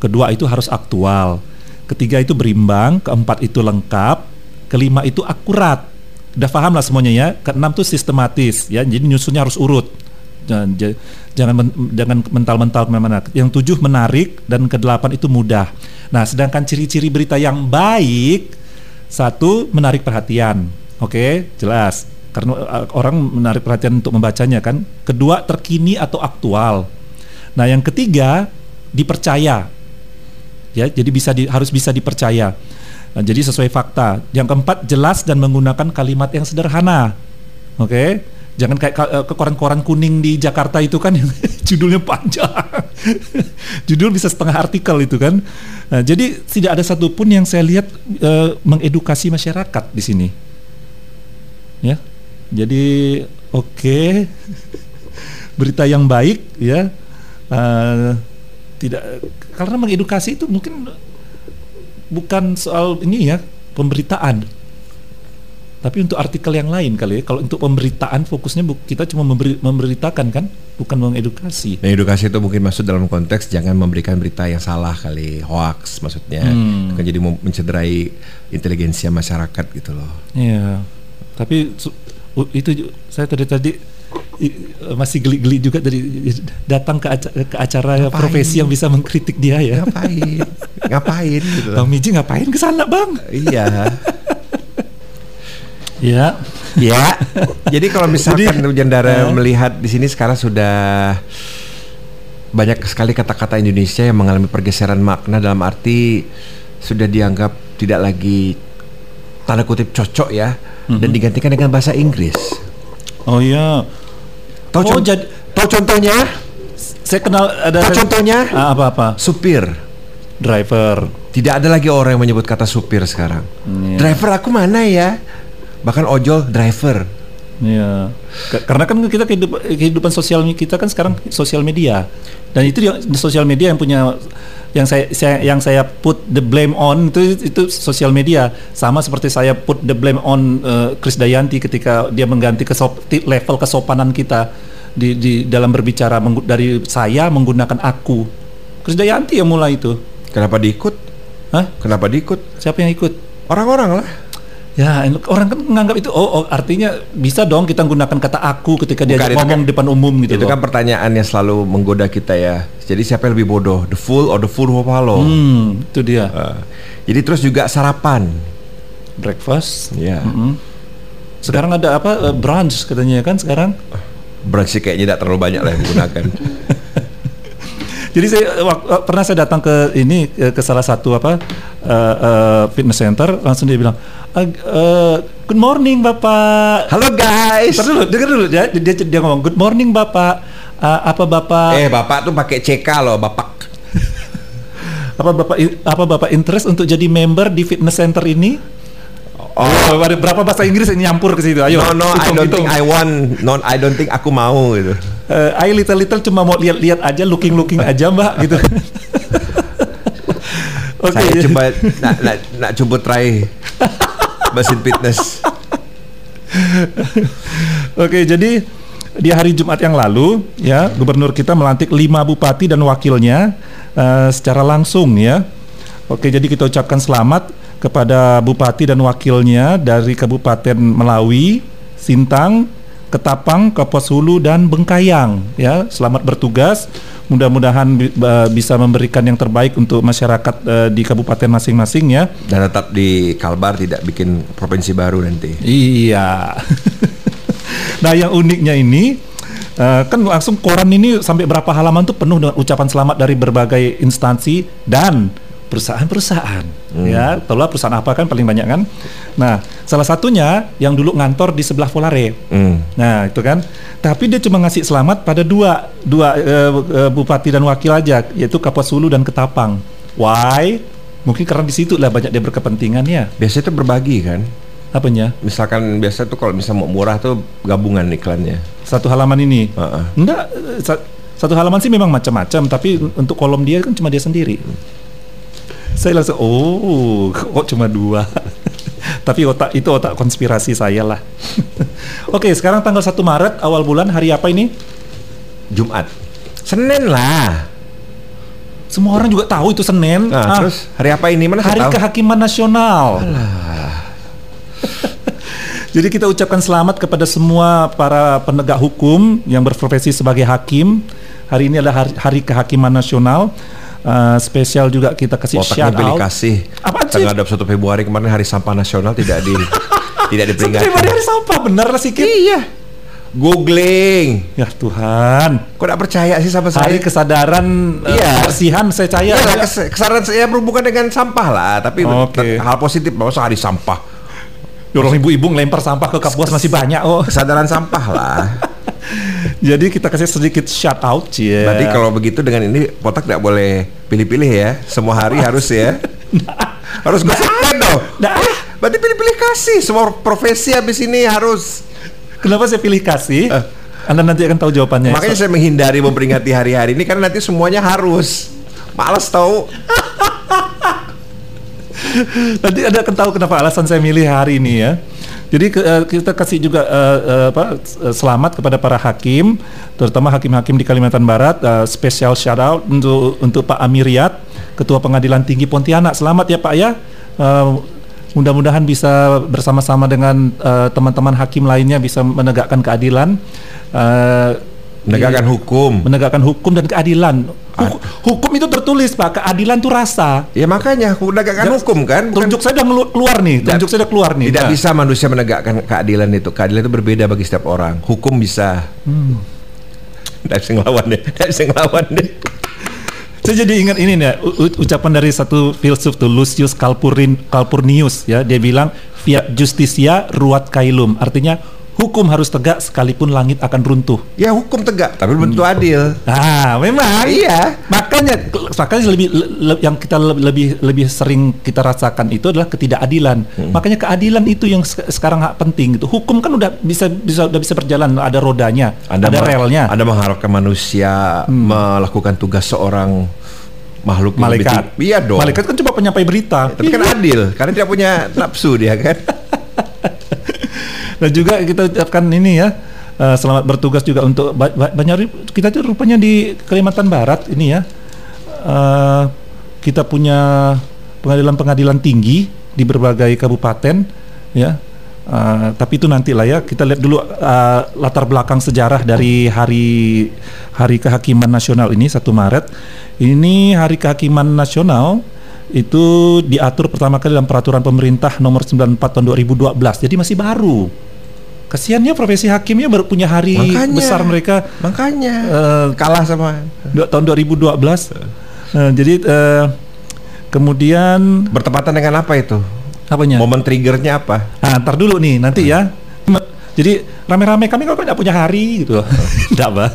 [SPEAKER 2] kedua itu harus aktual, ketiga itu berimbang, keempat itu lengkap, kelima itu akurat. Udah paham lah semuanya ya. Keenam itu sistematis, ya. Jadi nyusunnya harus urut. Jangan jangan men- jangan mental-mental ke mana-mana. Yang tujuh menarik dan kedelapan itu mudah. Nah, sedangkan ciri-ciri berita yang baik satu menarik perhatian, oke, jelas. Karena uh, orang menarik perhatian untuk membacanya kan. Kedua terkini atau aktual. Nah, yang ketiga dipercaya. Ya, jadi bisa di, harus bisa dipercaya. Nah, jadi sesuai fakta. Yang keempat jelas dan menggunakan kalimat yang sederhana. Oke. Jangan kayak ka- eh, ke koran-koran kuning di Jakarta itu kan judulnya panjang. Judul bisa setengah artikel itu kan. Nah, jadi tidak ada satupun yang saya lihat eh, mengedukasi masyarakat di sini. Ya. Jadi oke. Berita yang baik ya. Eh, tidak karena mengedukasi itu mungkin bukan soal ini ya pemberitaan tapi untuk artikel yang lain kali ya kalau untuk pemberitaan fokusnya kita cuma memberi, memberitakan kan bukan mengedukasi
[SPEAKER 1] Nah, edukasi itu mungkin masuk dalam konteks jangan memberikan berita yang salah kali, hoax maksudnya.
[SPEAKER 2] Hmm.
[SPEAKER 1] Kan jadi mencederai inteligensia masyarakat gitu loh.
[SPEAKER 2] ya tapi itu saya tadi tadi masih geli-geli juga dari datang ke, aca- ke acara
[SPEAKER 1] Ngapain?
[SPEAKER 2] profesi yang bisa mengkritik dia ya
[SPEAKER 1] Ngapain? ngapain gitu.
[SPEAKER 2] Bang Miji ngapain ke sana bang
[SPEAKER 1] Iya.
[SPEAKER 2] ya
[SPEAKER 1] Ya. Jadi kalau misalkan
[SPEAKER 2] Jadi,
[SPEAKER 1] Hujan Dara
[SPEAKER 2] eh.
[SPEAKER 1] melihat di sini sekarang sudah banyak sekali kata-kata Indonesia yang mengalami pergeseran makna dalam arti sudah dianggap tidak lagi tanda kutip cocok ya dan digantikan dengan bahasa Inggris.
[SPEAKER 2] oh iya
[SPEAKER 1] Tahu
[SPEAKER 2] Oh, jadi-
[SPEAKER 1] tahu contohnya?
[SPEAKER 2] saya kenal ada
[SPEAKER 1] Tahu contohnya?
[SPEAKER 2] Ah, apa apa
[SPEAKER 1] Supir.
[SPEAKER 2] driver
[SPEAKER 1] Tidak ada lagi orang yang menyebut kata supir sekarang.
[SPEAKER 2] Iya.
[SPEAKER 1] Driver aku mana ya? Bahkan ojol driver.
[SPEAKER 2] Iya. Ka- Karena kan kita kehidupan, kehidupan sosial kita kan sekarang sosial media. Dan itu yang di sosial media yang punya yang saya, saya yang saya put the blame on itu itu sosial media sama seperti saya put the blame on eh, Chris Dayanti ketika dia mengganti kesop, level kesopanan kita di, di dalam berbicara menggu- dari saya menggunakan aku. Chris Dayanti yang mulai itu.
[SPEAKER 1] Kenapa diikut?
[SPEAKER 2] Hah?
[SPEAKER 1] Kenapa diikut?
[SPEAKER 2] Siapa yang ikut?
[SPEAKER 1] Orang-orang lah.
[SPEAKER 2] Ya, orang kan menganggap itu oh, oh artinya bisa dong kita gunakan kata aku ketika dia ngomong
[SPEAKER 1] kan-
[SPEAKER 2] di depan umum gitu
[SPEAKER 1] itu
[SPEAKER 2] loh.
[SPEAKER 1] kan pertanyaan yang selalu menggoda kita ya. Jadi siapa yang lebih bodoh, the fool or the fool who follow?
[SPEAKER 2] Hmm, itu dia.
[SPEAKER 1] Uh, jadi terus juga sarapan.
[SPEAKER 2] Breakfast.
[SPEAKER 1] Ya.
[SPEAKER 2] Mm-mm. Sekarang ada apa? eh, brunch katanya kan sekarang.
[SPEAKER 1] Brunch sih kayaknya tidak terlalu banyak lah yang digunakan.
[SPEAKER 2] Jadi saya wak- eh, pernah saya datang ke ini eh, ke salah satu apa eh, eh, fitness center langsung dia bilang, "Ah, eh, good morning bapak.
[SPEAKER 1] Halo guys.
[SPEAKER 2] Ntar dulu, dengar dulu dia, dia dia ngomong good morning bapak. Ah, apa bapak
[SPEAKER 1] Eh bapak tuh pakai CK loh, bapak.
[SPEAKER 2] apa bapak i- apa bapak interest untuk jadi member di fitness center ini? Oh, berapa bahasa Inggris yang nyampur ke situ? Ayo.
[SPEAKER 1] no no, I
[SPEAKER 2] hitung,
[SPEAKER 1] don't
[SPEAKER 2] hitung.
[SPEAKER 1] think I want. No, I don't think aku mau gitu.
[SPEAKER 2] Eh, I little little cuma mau lihat-lihat aja, looking-looking aja mbak gitu. Oke.
[SPEAKER 1] Saya coba nak nak nak coba try mesin fitness.
[SPEAKER 2] Oke, jadi di hari Jumat yang lalu ya gubernur kita melantik lima bupati dan wakilnya eh, secara langsung ya. Oke, jadi kita ucapkan selamat kepada bupati dan wakilnya dari Kabupaten Melawi, Sintang, Ketapang, Kapuas Hulu dan Bengkayang ya. Selamat bertugas. Mudah-mudahan bi- bisa memberikan yang terbaik untuk masyarakat eh, di kabupaten masing-masing ya.
[SPEAKER 1] Dan tetap di Kalbar tidak bikin provinsi baru nanti.
[SPEAKER 2] Iya. nah, yang uniknya ini eh, kan langsung koran ini sampai berapa halaman tuh penuh dengan ucapan selamat dari berbagai instansi dan perusahaan-perusahaan. Ya, tahulah perusahaan apa kan paling banyak kan. Nah, salah satunya yang dulu ngantor di sebelah Volare.
[SPEAKER 1] Hmm.
[SPEAKER 2] Nah, itu kan. Tapi dia cuma ngasih selamat pada dua dua eh, eh, bupati dan wakil aja, yaitu Kapuas Hulu dan Ketapang. Why? Mungkin karena di situ lah banyak dia berkepentingan ya.
[SPEAKER 1] Biasanya itu berbagi kan.
[SPEAKER 2] Apanya?
[SPEAKER 1] Misalkan biasa tuh kalau misalnya mau murah tuh gabungan iklannya.
[SPEAKER 2] Satu halaman ini.
[SPEAKER 1] Heeh.
[SPEAKER 2] Enggak, eh, sa- satu halaman sih memang macam-macam, tapi untuk kolom dia kan cuma dia sendiri. Saya langsung oh kok cuma dua? Tapi otak itu otak konspirasi saya lah. Oke sekarang tanggal 1 Maret awal bulan hari apa ini?
[SPEAKER 1] Jumat. Senin lah.
[SPEAKER 2] semua orang juga tahu itu Senin.
[SPEAKER 1] Nah,
[SPEAKER 2] Ah,
[SPEAKER 1] terus? Hari apa ini? Mana
[SPEAKER 2] hari kehakiman nasional. Jadi kita ucapkan selamat kepada semua para penegak hukum yang berprofesi sebagai hakim. Hari ini adalah hari, hari kehakiman nasional Uh, spesial juga kita kasih
[SPEAKER 1] Otaknya
[SPEAKER 2] shout out
[SPEAKER 1] kasih.
[SPEAKER 2] Apaan sih?
[SPEAKER 1] Tanggal 21 Februari kemarin hari sampah nasional tidak di tidak diperingati.
[SPEAKER 2] Februari hari sampah bener lah sikit.
[SPEAKER 1] Iya. Googling.
[SPEAKER 2] Ya Tuhan.
[SPEAKER 1] Kok tidak percaya sih sama saya?
[SPEAKER 2] Hari kesadaran uh,
[SPEAKER 1] Iya.
[SPEAKER 2] kebersihan saya percaya.
[SPEAKER 1] Iya lah, kes- kesadaran saya berhubungan dengan sampah lah, tapi
[SPEAKER 2] Oke.
[SPEAKER 1] hal positif masa hari sampah.
[SPEAKER 2] Ya, Orang ibu-ibu ngelempar sampah ke kapuas masih banyak oh.
[SPEAKER 1] Kesadaran sampah lah.
[SPEAKER 2] Jadi kita kasih sedikit shout out ya.
[SPEAKER 1] Berarti kalau begitu dengan ini potak tidak boleh pilih-pilih ya. Semua hari harus ya. harus konsisten dong.
[SPEAKER 2] Nah,
[SPEAKER 1] Berarti pilih-pilih kasih. Semua profesi habis ini harus.
[SPEAKER 2] kenapa saya pilih kasih? Anda nanti akan tahu jawabannya.
[SPEAKER 1] Makanya saya menghindari memperingati hari-hari ini karena nanti semuanya harus. Males tahu.
[SPEAKER 2] Nanti Anda akan tahu kenapa alasan saya milih hari ini ya. Jadi ke- eh, kita kasih juga eh, apa selamat kepada para hakim, terutama hakim-hakim di Kalimantan Barat. eh, Special shout out untuk untuk Pak Amiriat, Ketua Pengadilan Tinggi Pontianak. Selamat ya Pak ya. Eh, mudah-mudahan bisa bersama-sama dengan teman-teman hakim lainnya bisa menegakkan keadilan. eh,
[SPEAKER 1] Menegakkan hukum.
[SPEAKER 2] menegakkan hukum dan keadilan. Hukum, hukum itu tertulis Pak, keadilan itu rasa.
[SPEAKER 1] Ya makanya menegakkan
[SPEAKER 2] Ya,
[SPEAKER 1] hukum kan. Bukan,
[SPEAKER 2] Tunjuk saya udah keluar nih,
[SPEAKER 1] Tidak-
[SPEAKER 2] tunjuk saya udah keluar nih.
[SPEAKER 1] tidak
[SPEAKER 2] Nah.
[SPEAKER 1] bisa manusia menegakkan keadilan itu. Keadilan itu berbeda bagi setiap orang. Hukum bisa.
[SPEAKER 2] Hmm.
[SPEAKER 1] Tidak bisa ngelawan deh. Tidak bisa ngelawan deh.
[SPEAKER 2] Saya jadi ingat ini nih, ucapan dari satu filsuf tuh Lucius Calpurin, Calpurnius ya, dia bilang fiat justitia ruat caelum, artinya hukum harus tegak sekalipun langit akan runtuh.
[SPEAKER 1] Ya hukum tegak, tapi belum tentu adil.
[SPEAKER 2] Ah, memang.
[SPEAKER 1] Iya.
[SPEAKER 2] Makanya makanya lebih le- yang kita le- lebih lebih sering kita rasakan itu adalah ketidakadilan. Makanya keadilan itu yang sek- sekarang hak penting gitu. Hukum kan udah bisa bisa udah bisa berjalan, ada rodanya, ada
[SPEAKER 1] ma-
[SPEAKER 2] relnya.
[SPEAKER 1] Anda mengharapkan manusia melakukan tugas seorang makhluk lebih
[SPEAKER 2] Malaikat.
[SPEAKER 1] tinggi. Iya dong.
[SPEAKER 2] Malaikat kan cuma penyampai berita.
[SPEAKER 1] Tapi kan adil, karena tidak punya nafsu dia kan.
[SPEAKER 2] Dan juga kita ucapkan ini ya, eh, selamat bertugas juga untuk ba- ba- banyak kita tuh rupanya di Kalimantan Barat ini ya, eh, kita punya pengadilan-pengadilan tinggi di berbagai kabupaten ya. Eh, tapi itu nanti lah ya kita lihat dulu eh, latar belakang sejarah dari hari hari kehakiman nasional ini 1 Maret ini hari kehakiman nasional itu diatur pertama kali dalam peraturan pemerintah nomor 94 tahun 2012 jadi masih baru kasihannya profesi hakimnya baru punya hari
[SPEAKER 1] Makanya.
[SPEAKER 2] besar mereka
[SPEAKER 1] Makanya
[SPEAKER 2] eh,
[SPEAKER 1] kalah sama
[SPEAKER 2] tahun 2012 Eh, jadi eh, kemudian
[SPEAKER 1] bertepatan dengan apa itu?
[SPEAKER 2] apanya
[SPEAKER 1] Momen triggernya apa?
[SPEAKER 2] Nah, ntar dulu nih, nanti ya. Jadi rame-rame kami kalau nggak punya hari gitu. Enggak, Pak.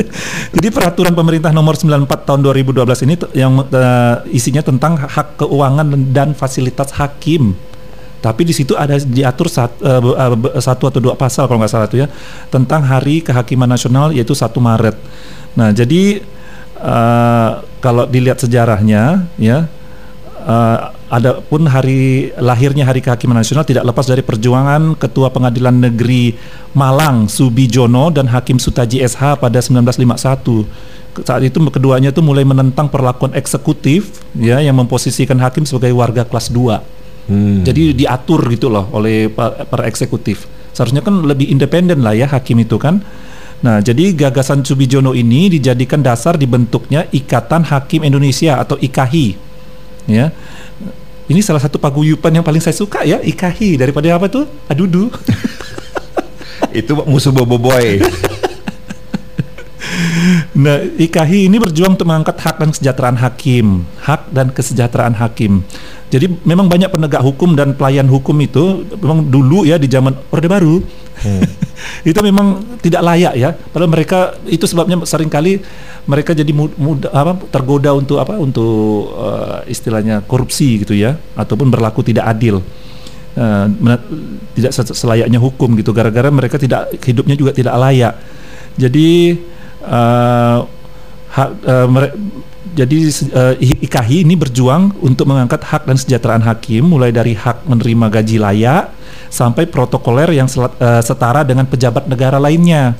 [SPEAKER 2] Jadi peraturan pemerintah nomor 94 tahun 2012 ini yang eh, isinya tentang hak keuangan dan fasilitas hakim. Tapi di situ ada diatur sat- eh, be- satu atau dua pasal kalau nggak salah itu ya tentang Hari Kehakiman Nasional yaitu 1 Maret. Nah, jadi eh, kalau dilihat sejarahnya ya Eh, adapun hari lahirnya Hari Kehakiman Nasional tidak lepas dari perjuangan Ketua Pengadilan Negeri Malang Subijono dan Hakim Sutaji SH pada 1951. Ke- Saat itu keduanya itu mulai menentang perlakuan eksekutif ya yang memposisikan hakim sebagai warga kelas 2.
[SPEAKER 1] Hmm.
[SPEAKER 2] Jadi diatur gitu loh oleh pa- para eksekutif. Seharusnya kan lebih independen lah ya hakim itu kan. Nah, jadi gagasan Subijono ini dijadikan dasar dibentuknya Ikatan Hakim Indonesia atau IKAHI. Ya. Ini salah satu paguyuban yang paling saya suka ya, IKAHI daripada apa tuh? Adudu.
[SPEAKER 1] Itu musuh Bobo Boy.
[SPEAKER 2] Nah, IKAHI ini berjuang untuk mengangkat hak dan kesejahteraan hakim, hak dan kesejahteraan hakim. Jadi memang banyak penegak hukum dan pelayan hukum itu memang dulu ya di zaman Orde Baru itu memang tidak layak ya. Padahal mereka itu sebabnya sering kali mereka jadi mu- muda, apa, tergoda untuk apa untuk eh, istilahnya korupsi gitu ya, ataupun berlaku tidak adil. Mena- tidak se- selayaknya hukum gitu gara-gara mereka tidak hidupnya juga tidak layak. Jadi eh, hak, eh, mere- jadi uh, IKHI ini berjuang untuk mengangkat hak dan kesejahteraan hakim mulai dari hak menerima gaji layak sampai protokoler yang selat, uh, setara dengan pejabat negara lainnya.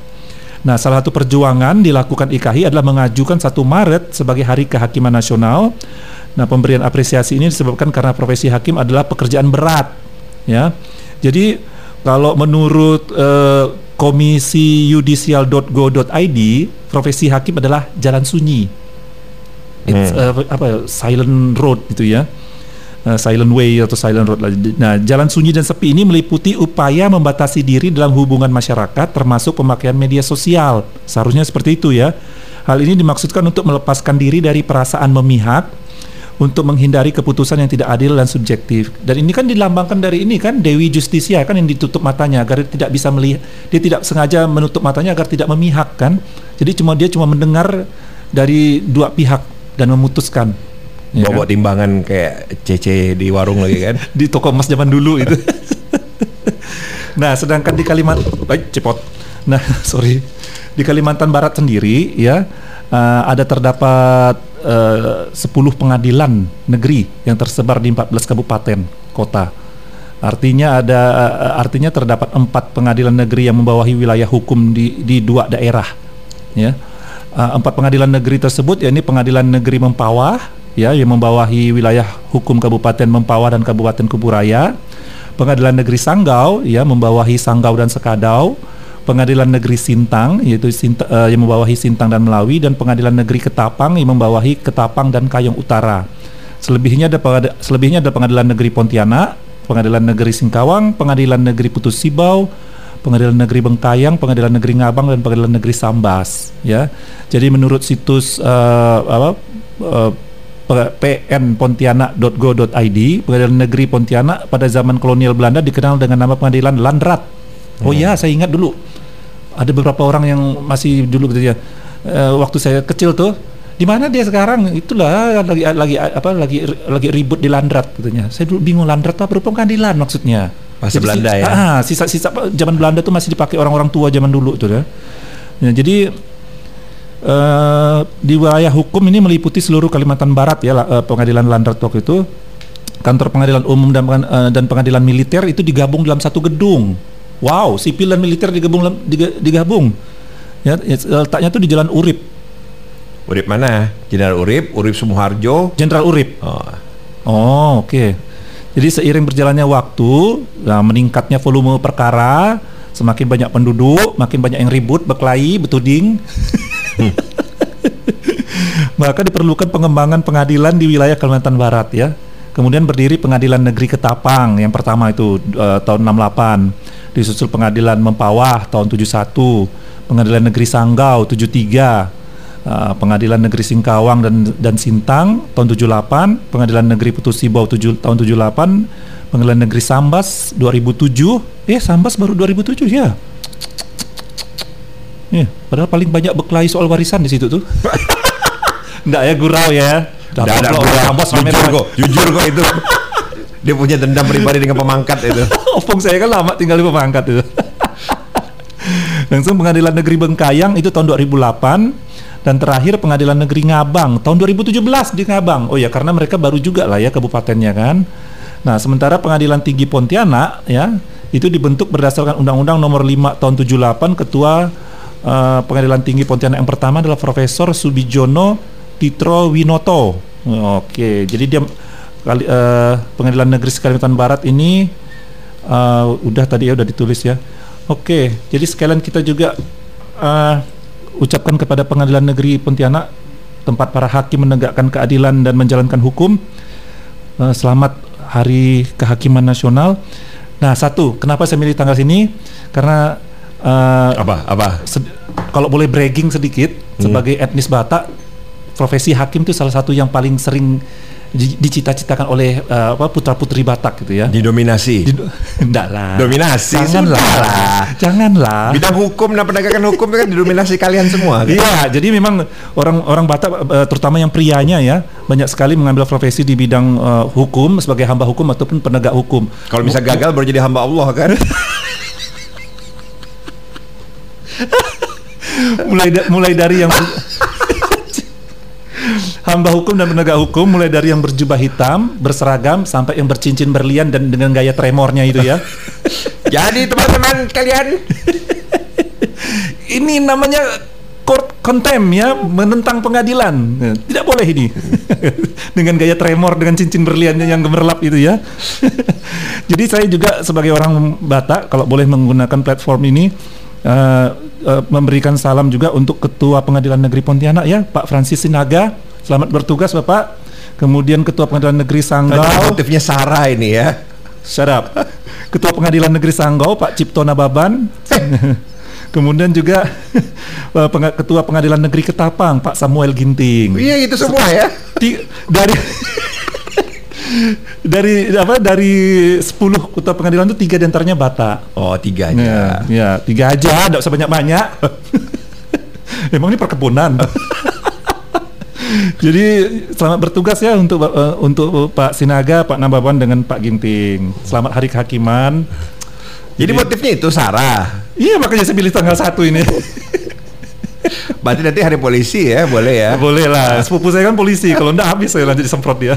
[SPEAKER 2] Nah, salah satu perjuangan dilakukan IKHI adalah mengajukan 1 Maret sebagai Hari Kehakiman Nasional. Nah, pemberian apresiasi ini disebabkan karena profesi hakim adalah pekerjaan berat, ya. Jadi kalau menurut uh, komisi yudisial.go.id, profesi hakim adalah jalan sunyi It's hmm. uh, apa silent road gitu ya. Uh, silent way atau silent road. Nah, jalan sunyi dan sepi ini meliputi upaya membatasi diri dalam hubungan masyarakat termasuk pemakaian media sosial. Seharusnya seperti itu ya. Hal ini dimaksudkan untuk melepaskan diri dari perasaan memihak untuk menghindari keputusan yang tidak adil dan subjektif. Dan ini kan dilambangkan dari ini kan Dewi Justisia kan yang ditutup matanya agar tidak bisa melihat dia tidak sengaja menutup matanya agar tidak memihak kan. Jadi cuma dia cuma mendengar dari dua pihak dan memutuskan
[SPEAKER 1] ya bawa kan? timbangan kayak CC di warung lagi kan
[SPEAKER 2] di toko emas zaman dulu itu nah sedangkan di Kalimantan baik cepot nah sorry di Kalimantan Barat sendiri ya uh, ada terdapat 10 pengadilan negeri yang tersebar di 14 kabupaten kota. Artinya ada uh, artinya terdapat empat pengadilan negeri yang membawahi wilayah hukum di di dua daerah ya. Uh, empat pengadilan negeri tersebut yakni Pengadilan Negeri Mempawah ya yang membawahi wilayah hukum Kabupaten Mempawah dan Kabupaten Kuburaya, Pengadilan Negeri Sanggau ya membawahi Sanggau dan Sekadau, Pengadilan Negeri Sintang yaitu Sinta, uh, yang membawahi Sintang dan Melawi dan Pengadilan Negeri Ketapang yang membawahi Ketapang dan Kayong Utara. Selebihnya ada selebihnya ada Pengadilan Negeri Pontianak, Pengadilan Negeri Singkawang, Pengadilan Negeri Putus Sibau, Pengadilan Negeri Bengkayang, Pengadilan Negeri Ngabang dan Pengadilan Negeri Sambas ya. Jadi menurut situs uh, apa uh, pnpontianak.go.id, Pengadilan Negeri Pontianak pada zaman kolonial Belanda dikenal dengan nama Pengadilan Landrat. Oh hmm. ya, saya ingat dulu. Ada beberapa orang yang masih dulu gitu ya. Uh, waktu saya kecil tuh di mana dia sekarang itulah lagi lagi apa lagi lagi ribut di Landrat katanya saya dulu bingung Landrat apa pengadilan maksudnya
[SPEAKER 1] Masa jadi, Belanda ya.
[SPEAKER 2] Ah, sisa-sisa zaman Belanda tuh masih dipakai orang-orang tua zaman dulu tuh ya. ya jadi uh, di wilayah hukum ini meliputi seluruh Kalimantan Barat ya uh, pengadilan Landrat waktu itu kantor pengadilan umum dan uh, dan pengadilan militer itu digabung dalam satu gedung. Wow, sipil dan militer digabung digabung. Ya, letaknya tuh di Jalan Urip.
[SPEAKER 1] Urip mana? Jenderal Urip, Urip Sumoharjo.
[SPEAKER 2] Jenderal Urip. Oh, oh oke. Okay. Jadi seiring berjalannya waktu, nah, meningkatnya volume perkara, semakin banyak penduduk, makin banyak yang ribut, berkelahi, betuding. Maka diperlukan pengembangan pengadilan di wilayah Kalimantan Barat ya. Kemudian berdiri Pengadilan Negeri Ketapang yang pertama itu uh, tahun 68. Disusul Pengadilan Mempawah tahun 71, Pengadilan Negeri Sanggau 73, uh, Pengadilan Negeri Singkawang dan dan Sintang tahun 78, Pengadilan Negeri Putus Sibau tujuh, tahun 78, Pengadilan Negeri Sambas 2007. Eh Sambas baru 2007 ya. Ya, padahal paling banyak berkelahi soal warisan di situ tuh. Enggak ya gurau ya.
[SPEAKER 1] Tidak ada gurau. Sambas jujur kok, jujur kok itu. Dia punya dendam pribadi dengan pemangkat itu.
[SPEAKER 2] Opung saya kan lama tinggal di pemangkat itu. Langsung Pengadilan Negeri Bengkayang itu tahun 2008 dan terakhir Pengadilan Negeri Ngabang tahun 2017 di Ngabang. Oh ya karena mereka baru juga lah ya kabupatennya kan. Nah, sementara Pengadilan Tinggi Pontianak ya itu dibentuk berdasarkan Undang-Undang Nomor 5 Tahun 78 Ketua uh, Pengadilan Tinggi Pontianak yang pertama adalah Profesor Subijono Titro Winoto. Oke, jadi dia kali, uh, Pengadilan Negeri Kalimantan Barat ini uh, udah tadi ya udah ditulis ya. Oke, jadi sekalian kita juga uh, ucapkan kepada Pengadilan Negeri Pontianak tempat para hakim menegakkan keadilan dan menjalankan hukum. Uh, selamat Hari Kehakiman Nasional. Nah, satu, kenapa saya milih tanggal sini? Karena
[SPEAKER 1] uh, apa? Apa?
[SPEAKER 2] Kalau boleh bragging sedikit hmm. sebagai etnis Batak, profesi hakim itu salah satu yang paling sering dicita-citakan oleh uh, apa putra-putri Batak gitu ya.
[SPEAKER 1] Didominasi. Di,
[SPEAKER 2] enggak lah.
[SPEAKER 1] Dominasi.
[SPEAKER 2] Janganlah. Sudah. Janganlah.
[SPEAKER 1] Bidang hukum dan penegakan hukum kan didominasi kalian semua.
[SPEAKER 2] Kan? Iya, jadi memang orang-orang Batak uh, terutama yang prianya ya banyak sekali mengambil profesi di bidang uh, hukum sebagai hamba hukum ataupun penegak hukum.
[SPEAKER 1] Kalau bisa gagal baru jadi hamba Allah kan.
[SPEAKER 2] mulai da mulai dari yang hamba hukum dan penegak hukum mulai dari yang berjubah hitam, berseragam sampai yang bercincin berlian dan dengan gaya tremornya itu ya.
[SPEAKER 1] Jadi teman-teman kalian
[SPEAKER 2] ini namanya court contempt ya, menentang pengadilan. Ya, Tidak boleh ini. dengan gaya tremor dengan cincin berliannya yang gemerlap itu ya. Jadi saya juga sebagai orang Batak kalau boleh menggunakan platform ini uh, uh, memberikan salam juga untuk Ketua Pengadilan Negeri Pontianak ya, Pak Francis Sinaga. Selamat bertugas Bapak. Kemudian Ketua Pengadilan Negeri Sanggau.
[SPEAKER 1] motifnya Sarah ini ya.
[SPEAKER 2] Shut up. Ketua Pengadilan Negeri Sanggau Pak Cipto Nababan. Kemudian juga eh, Ketua Pengadilan Negeri Ketapang Pak Samuel Ginting.
[SPEAKER 1] Iya itu semua ya.
[SPEAKER 2] Ti- dari dari apa dari 10 ketua pengadilan itu tiga di antaranya Batak.
[SPEAKER 1] Oh tiga
[SPEAKER 2] Ya,
[SPEAKER 1] aja.
[SPEAKER 2] ya tiga aja, tidak usah banyak-banyak. Emang ini perkebunan. Jadi selamat bertugas ya untuk eh, untuk Pak Sinaga, Pak Nababan dengan Pak Ginting. Selamat Hari Kehakiman.
[SPEAKER 1] Jadi motifnya itu Sarah.
[SPEAKER 2] Iya makanya saya pilih tanggal satu ini.
[SPEAKER 1] Berarti nanti hari polisi ya, boleh ya.
[SPEAKER 2] Boleh lah. Sepupu saya kan polisi. Kalau enggak habis saya lanjut disemprot dia.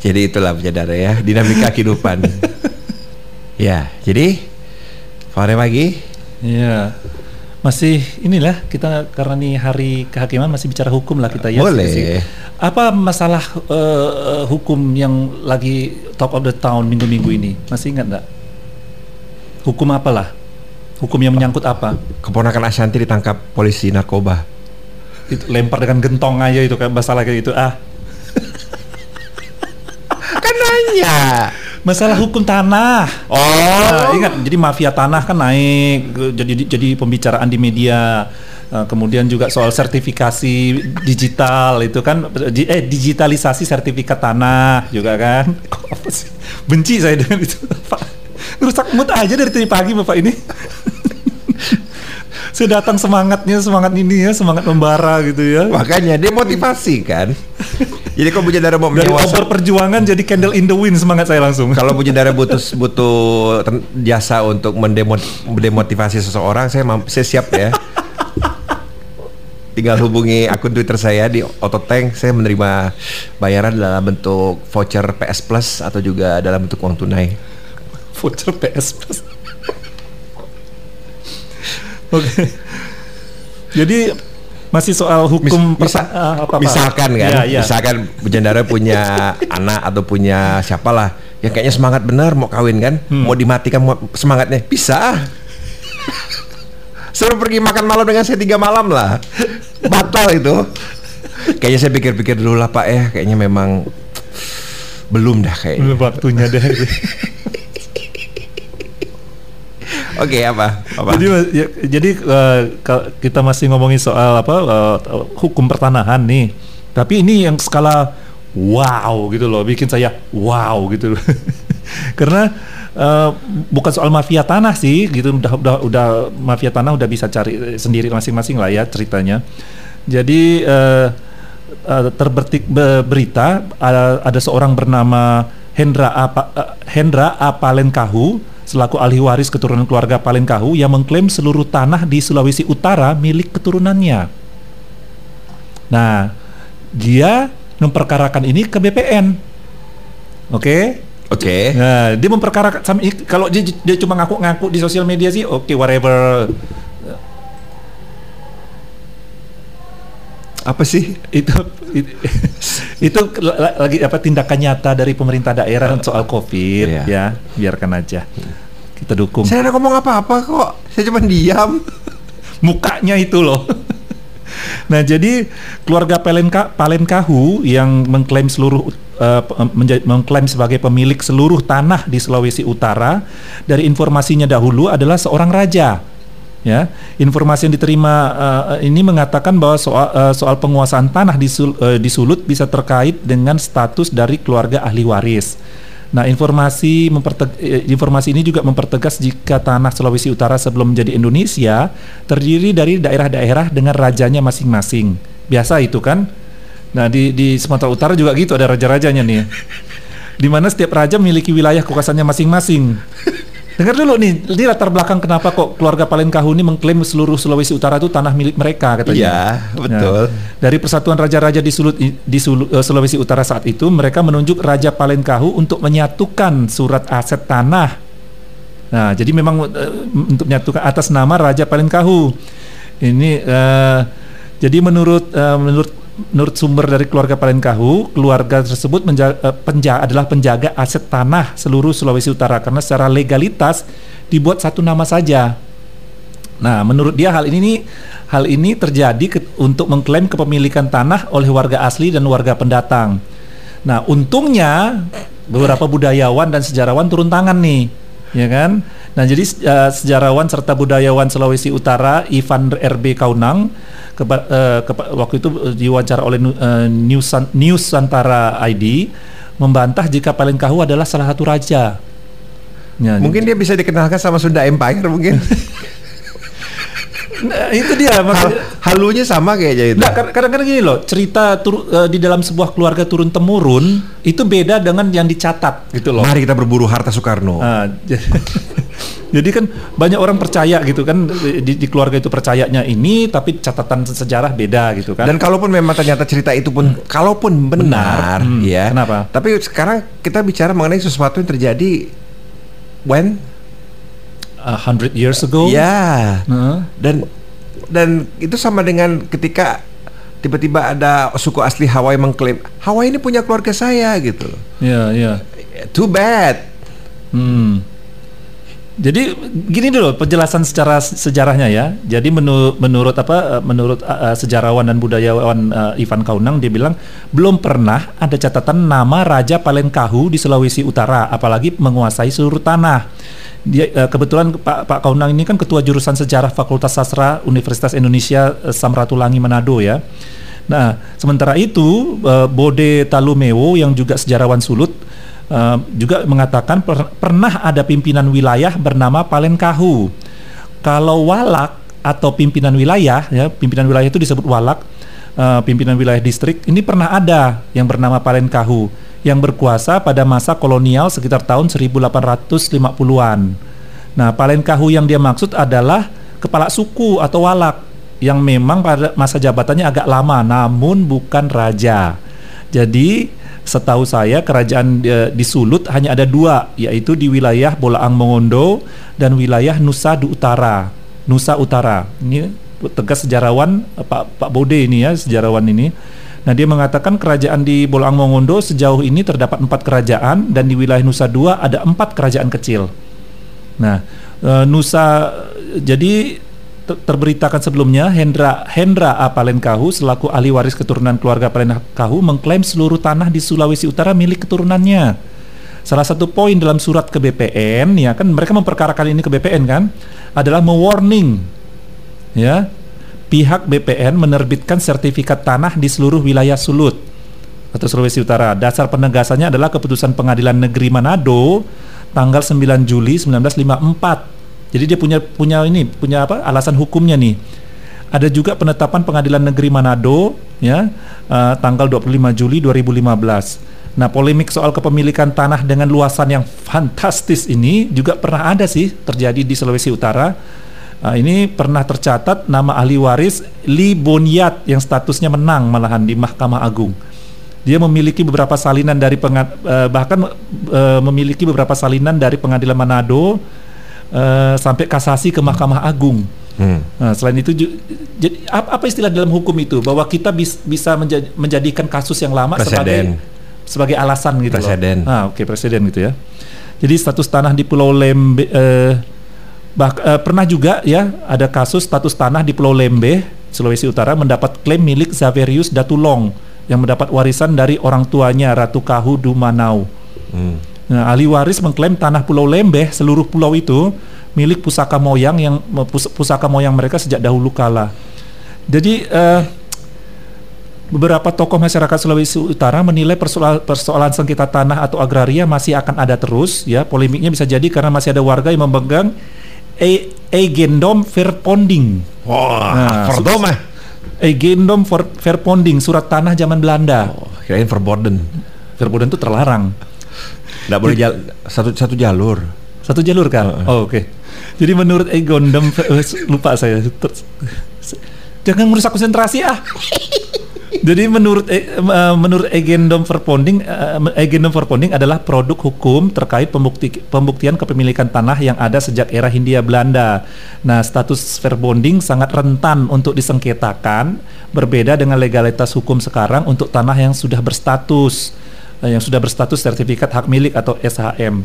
[SPEAKER 1] Jadi itulah saudara ya, dinamika kehidupan. ya, jadi sore pagi.
[SPEAKER 2] Iya. Masih inilah kita karena nih hari kehakiman masih bicara hukum lah kita ya.
[SPEAKER 1] Boleh.
[SPEAKER 2] Apa masalah eh, hukum yang lagi top of the town minggu-minggu ini? Masih ingat nggak? Hukum apalah? Hukum yang menyangkut apa?
[SPEAKER 1] Keponakan Ashanti ditangkap polisi narkoba.
[SPEAKER 2] Itu lempar dengan gentong aja itu kayak masalah kayak gitu. Ah,
[SPEAKER 1] Kan nanya.
[SPEAKER 2] Masalah hukum tanah.
[SPEAKER 1] Oh,
[SPEAKER 2] Nah, ingat, jadi mafia tanah kan naik, jadi jadi pembicaraan di media. Nah, kemudian juga soal sertifikasi digital itu kan, di- eh digitalisasi sertifikat tanah juga kan. Benci saya dengan itu, Pak. Rusak mood aja dari tadi pagi Bapak ini. saya datang semangatnya, semangat ini ya, semangat membara gitu ya.
[SPEAKER 1] makanya dia motivasi kan. Jadi kalau Bujandara mau
[SPEAKER 2] Dari obor perjuangan jadi candle in the wind semangat saya langsung.
[SPEAKER 1] kalau Bujandara butuh butuh jasa untuk mendemo- mendemotivasi seseorang, saya saya siap ya. Tinggal hubungi akun Twitter saya di Ototank. Saya menerima bayaran dalam bentuk voucher PS Plus atau juga dalam bentuk uang tunai.
[SPEAKER 2] voucher PS Plus. Oke. Jadi masih soal hukum
[SPEAKER 1] Mis-
[SPEAKER 2] ah, apa, Pak?
[SPEAKER 1] misalkan kan,
[SPEAKER 2] Ya, ya.
[SPEAKER 1] misalkan Bujandara punya anak atau punya siapalah yang kayaknya semangat benar mau kawin kan,
[SPEAKER 2] Hmm.
[SPEAKER 1] mau dimatikan mau semangatnya bisa. Suruh pergi makan malam dengan saya tiga malam lah, batal itu. Kayaknya saya pikir-pikir dulu lah Pak ya, kayaknya memang belum dah kayaknya.
[SPEAKER 2] Belum waktunya deh.
[SPEAKER 1] Oke apa? Apa?
[SPEAKER 2] Jadi ya, jadi ka- kita masih ngomongin soal apa eh, hukum pertanahan nih. Tapi ini yang skala wow gitu loh, bikin saya wow gitu. Karena eh, bukan soal mafia tanah sih, gitu udah udah udah mafia tanah udah bisa cari sendiri masing-masing lah ya ceritanya. Jadi terbertik be- berita ada, ada seorang bernama Hendra Apa, eh, Hendra A. Selaku ahli waris keturunan keluarga Palenkahu yang mengklaim seluruh tanah di Sulawesi Utara milik keturunannya. Nah, dia memperkarakan ini ke BPN. Oke?
[SPEAKER 1] Oke.
[SPEAKER 2] Nah, dia memperkarakan kalau dia, dia cuma ngaku-ngaku di sosial media sih oke whatever.
[SPEAKER 1] Apa sih?
[SPEAKER 2] itu itu, itu la- lagi apa tindakan nyata dari pemerintah daerah soal covid
[SPEAKER 1] Iya.
[SPEAKER 2] ya biarkan aja kita dukung
[SPEAKER 1] Saya ada ngomong apa-apa kok. Saya cuma diam.
[SPEAKER 2] mukanya itu loh nah jadi keluarga Palenka Palenkahu yang mengklaim seluruh eh, menja- mengklaim sebagai pemilik seluruh tanah di Sulawesi Utara dari informasinya dahulu adalah seorang raja ya informasi yang diterima eh, ini mengatakan bahwa soal eh, soal penguasaan tanah di, Sul- eh, di Sulut bisa terkait dengan status dari keluarga ahli waris. Nah, informasi informasi ini juga mempertegas jika tanah Sulawesi Utara sebelum menjadi Indonesia terdiri dari daerah-daerah dengan rajanya masing-masing. Biasa itu kan? Nah, di di Sumatera Utara juga gitu ada raja-rajanya nih. Di mana setiap raja memiliki wilayah kekuasaannya masing-masing. Dengar dulu nih, ini latar belakang kenapa kok keluarga Palenkahu ini mengklaim seluruh Sulawesi Utara itu tanah milik mereka katanya.
[SPEAKER 1] Iya, betul.
[SPEAKER 2] Nah, dari Persatuan Raja-Raja di, Sulut, di Sulu, uh, Sulawesi Utara saat itu, mereka menunjuk Raja Palenkahu untuk menyatukan surat aset tanah. Nah, jadi memang uh, untuk menyatukan atas nama Raja Palenkahu. Ini uh, jadi menurut uh, menurut menurut sumber dari keluarga Palenkahu, keluarga tersebut menjaga, uh, penja adalah penjaga aset tanah seluruh Sulawesi Utara karena secara legalitas dibuat satu nama saja. Nah, menurut dia hal ini hal ini terjadi ke, untuk mengklaim kepemilikan tanah oleh warga asli dan warga pendatang. Nah, untungnya beberapa budayawan dan sejarawan turun tangan nih, ya kan? Nah, jadi uh, sejarawan serta budayawan Sulawesi Utara Ivan RB Kaunang keba, uh, keba, waktu itu diwawancara oleh uh, News Nusantara ID membantah jika Palenkahu adalah salah satu raja.
[SPEAKER 1] Ya, mungkin dia bisa dikenalkan sama Sunda Empire mungkin.
[SPEAKER 2] Nah, itu dia
[SPEAKER 1] Hal, halunya sama kayaknya itu.
[SPEAKER 2] Nah, kadang-kadang gini loh, cerita tur, uh, di dalam sebuah keluarga turun temurun itu beda dengan yang dicatat gitu loh.
[SPEAKER 1] Mari kita berburu harta Soekarno. Nah,
[SPEAKER 2] jadi kan banyak orang percaya gitu kan di, di keluarga itu percayanya ini, tapi catatan sejarah beda gitu kan.
[SPEAKER 1] Dan kalaupun memang ternyata cerita itu pun, hmm. kalaupun benar, benar hmm, ya.
[SPEAKER 2] Kenapa?
[SPEAKER 1] Tapi sekarang kita bicara mengenai sesuatu yang terjadi when
[SPEAKER 2] a hundred years ago.
[SPEAKER 1] Ya. Uh. Dan dan itu sama dengan ketika tiba-tiba ada suku asli Hawaii mengklaim Hawaii ini punya keluarga saya gitu.
[SPEAKER 2] Iya, iya.
[SPEAKER 1] Too bad.
[SPEAKER 2] Hmm. Jadi gini dulu penjelasan secara sejarahnya ya. Jadi menurut menurut apa eh, menurut uh, sejarawan dan budayawan uh, Ivan Kaunang dia bilang belum pernah ada catatan nama Raja Palenkahu di Sulawesi Utara apalagi menguasai seluruh tanah dia uh, kebetulan Pak Pak Kaunang ini kan ketua jurusan sejarah Fakultas Sastra Universitas Indonesia Samratulangi Manado ya. Nah, sementara itu uh, Bode Talumewo yang juga sejarawan Sulut uh, juga mengatakan per pernah ada pimpinan wilayah bernama Palenkahu. Kalau Walak atau pimpinan wilayah ya, pimpinan wilayah itu disebut Walak, uh, pimpinan wilayah distrik ini pernah ada yang bernama Palenkahu yang berkuasa pada masa kolonial sekitar tahun 1850-an. Nah, Palenkahu yang dia maksud adalah kepala suku atau walak yang memang pada masa jabatannya agak lama namun bukan raja. Jadi setahu saya kerajaan e, di Sulut hanya ada dua yaitu di wilayah Bolaang Mongondo dan wilayah Nusa du Utara. Nusa Utara. Ini tegas sejarawan Pak Pak Bode ini ya sejarawan ini Nah dia mengatakan kerajaan di Bolaang Mongondo sejauh ini terdapat empat kerajaan dan di wilayah Nusa Dua ada empat kerajaan kecil. Nah e, Nusa jadi terberitakan sebelumnya Hendra Hendra A Palenkahu selaku ahli waris keturunan keluarga Palenkahu mengklaim seluruh tanah di Sulawesi Utara milik keturunannya. Salah satu poin dalam surat ke BPN ya kan mereka memperkarakan ini ke BPN kan adalah mewarning ya pihak BPN menerbitkan sertifikat tanah di seluruh wilayah Sulut atau Sulawesi Utara. Dasar penegasannya adalah keputusan Pengadilan Negeri Manado tanggal 9 Juli 1954. Jadi dia punya punya ini punya apa alasan hukumnya nih. Ada juga penetapan Pengadilan Negeri Manado ya uh, tanggal 25 Juli 2015. Nah, polemik soal kepemilikan tanah dengan luasan yang fantastis ini juga pernah ada sih terjadi di Sulawesi Utara Nah, ini pernah tercatat nama ahli waris Li Bonyat yang statusnya menang malahan di Mahkamah Agung. Dia memiliki beberapa salinan dari pengad, uh, bahkan memiliki beberapa salinan dari Pengadilan Manado uh, sampai kasasi ke Mahkamah Agung. Hmm. Nah, selain itu, jadi apa istilah dalam hukum itu bahwa kita bis, bisa menjadi, menjadikan kasus yang lama presiden. sebagai sebagai alasan gitu
[SPEAKER 1] presiden.
[SPEAKER 2] loh. Ah, oke okay, presiden gitu ya. Jadi status tanah di Pulau Lembe uh, Bah, uh, pernah juga ya ada kasus status tanah di Pulau Lembe, Sulawesi Utara mendapat klaim milik Zaverius Datulong yang mendapat warisan dari orang tuanya Ratu Kahu Dumanau. Hmm. Nah, ahli waris mengklaim tanah Pulau Lembe seluruh pulau itu milik pusaka moyang yang pus, pusaka moyang mereka sejak dahulu kala. Jadi uh, beberapa tokoh masyarakat Sulawesi Utara menilai persoalan, persoalan sengketa tanah atau agraria masih akan ada terus ya. Polemiknya bisa jadi karena masih ada warga yang memegang e Eigendom Verponding.
[SPEAKER 1] Wah, nah, Verdom ah.
[SPEAKER 2] Eigendom Verponding, surat tanah zaman Belanda.
[SPEAKER 1] Oh, kirain Verborden.
[SPEAKER 2] Verborden itu terlarang.
[SPEAKER 1] Tidak boleh jal satu satu jalur.
[SPEAKER 2] Satu jalur kan? Oh, oke. Jadi menurut Egondom eh, lupa saya. Ter- Jangan merusak konsentrasi ah. Jadi menurut eh, menurut Agendum Verponding eh, Agendum Verponding adalah produk hukum terkait pembukti, pembuktian kepemilikan tanah yang ada sejak era Hindia Belanda. Nah, status verbonding sangat rentan untuk disengketakan, berbeda dengan legalitas hukum sekarang untuk tanah yang sudah berstatus yang sudah berstatus sertifikat hak milik atau SHM.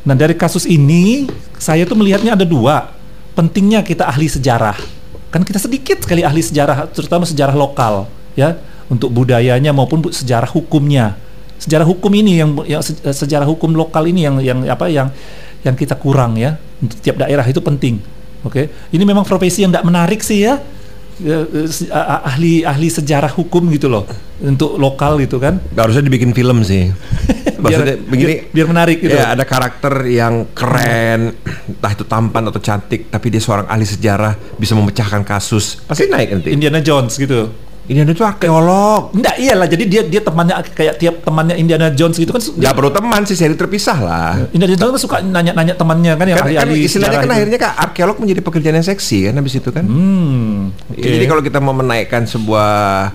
[SPEAKER 2] Nah, dari kasus ini saya tuh melihatnya ada dua. Pentingnya kita ahli sejarah. Kan kita sedikit sekali ahli sejarah, terutama sejarah lokal, ya, untuk budayanya maupun sejarah hukumnya. Sejarah hukum ini yang yang eh, sejarah hukum lokal ini yang yang apa yang yang kita kurang ya. Untuk tiap daerah itu penting. Oke. Ini memang profesi yang tidak menarik sih ya. Eh, ahli ahli sejarah hukum gitu loh untuk lokal gitu kan
[SPEAKER 1] harusnya dibikin film sih. Maksudnya
[SPEAKER 2] biar,
[SPEAKER 1] begini,
[SPEAKER 2] biar, biar menarik gitu
[SPEAKER 1] ya ada karakter yang keren, entah itu tampan atau cantik, tapi dia seorang ahli sejarah, bisa memecahkan kasus, pasti naik nanti.
[SPEAKER 2] Indiana Jones gitu
[SPEAKER 1] Indiana itu arkeolog.
[SPEAKER 2] Enggak iyalah jadi dia dia temannya kayak tiap temannya Indiana Jones gitu kan su-
[SPEAKER 1] Gak perlu teman sih, seri terpisah lah.
[SPEAKER 2] Indiana Jones kan suka nanya-nanya temannya kan yang
[SPEAKER 1] Kan, kan istilahnya kan
[SPEAKER 2] itu.
[SPEAKER 1] akhirnya kan arkeolog menjadi pekerjaan yang seksi kan habis itu kan.
[SPEAKER 2] hmm oke.
[SPEAKER 1] Ya, jadi kalau kita mau menaikkan sebuah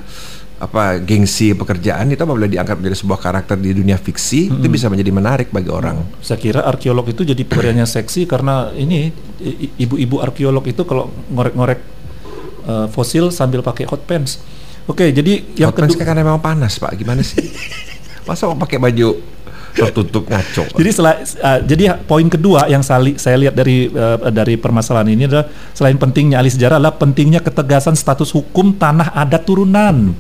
[SPEAKER 1] apa gengsi pekerjaan itu apabila diangkat menjadi sebuah karakter di dunia fiksi itu bisa menjadi menarik bagi orang.
[SPEAKER 2] saya kira arkeolog itu jadi pekerjaannya seksi karena ini ibu-ibu arkeolog itu kalau ngorek-ngorek eh, fosil sambil pakai hot pants. Oke, jadi yang
[SPEAKER 1] Hot pants
[SPEAKER 2] kedua
[SPEAKER 1] kan memang panas pak, gimana sih? Masa mau pakai baju tertutup ngaco?
[SPEAKER 2] Jadi sela- uh, jadi poin kedua yang sali- saya lihat dari uh, dari permasalahan ini adalah selain pentingnya ahli sejarah adalah pentingnya ketegasan status hukum tanah adat turunan.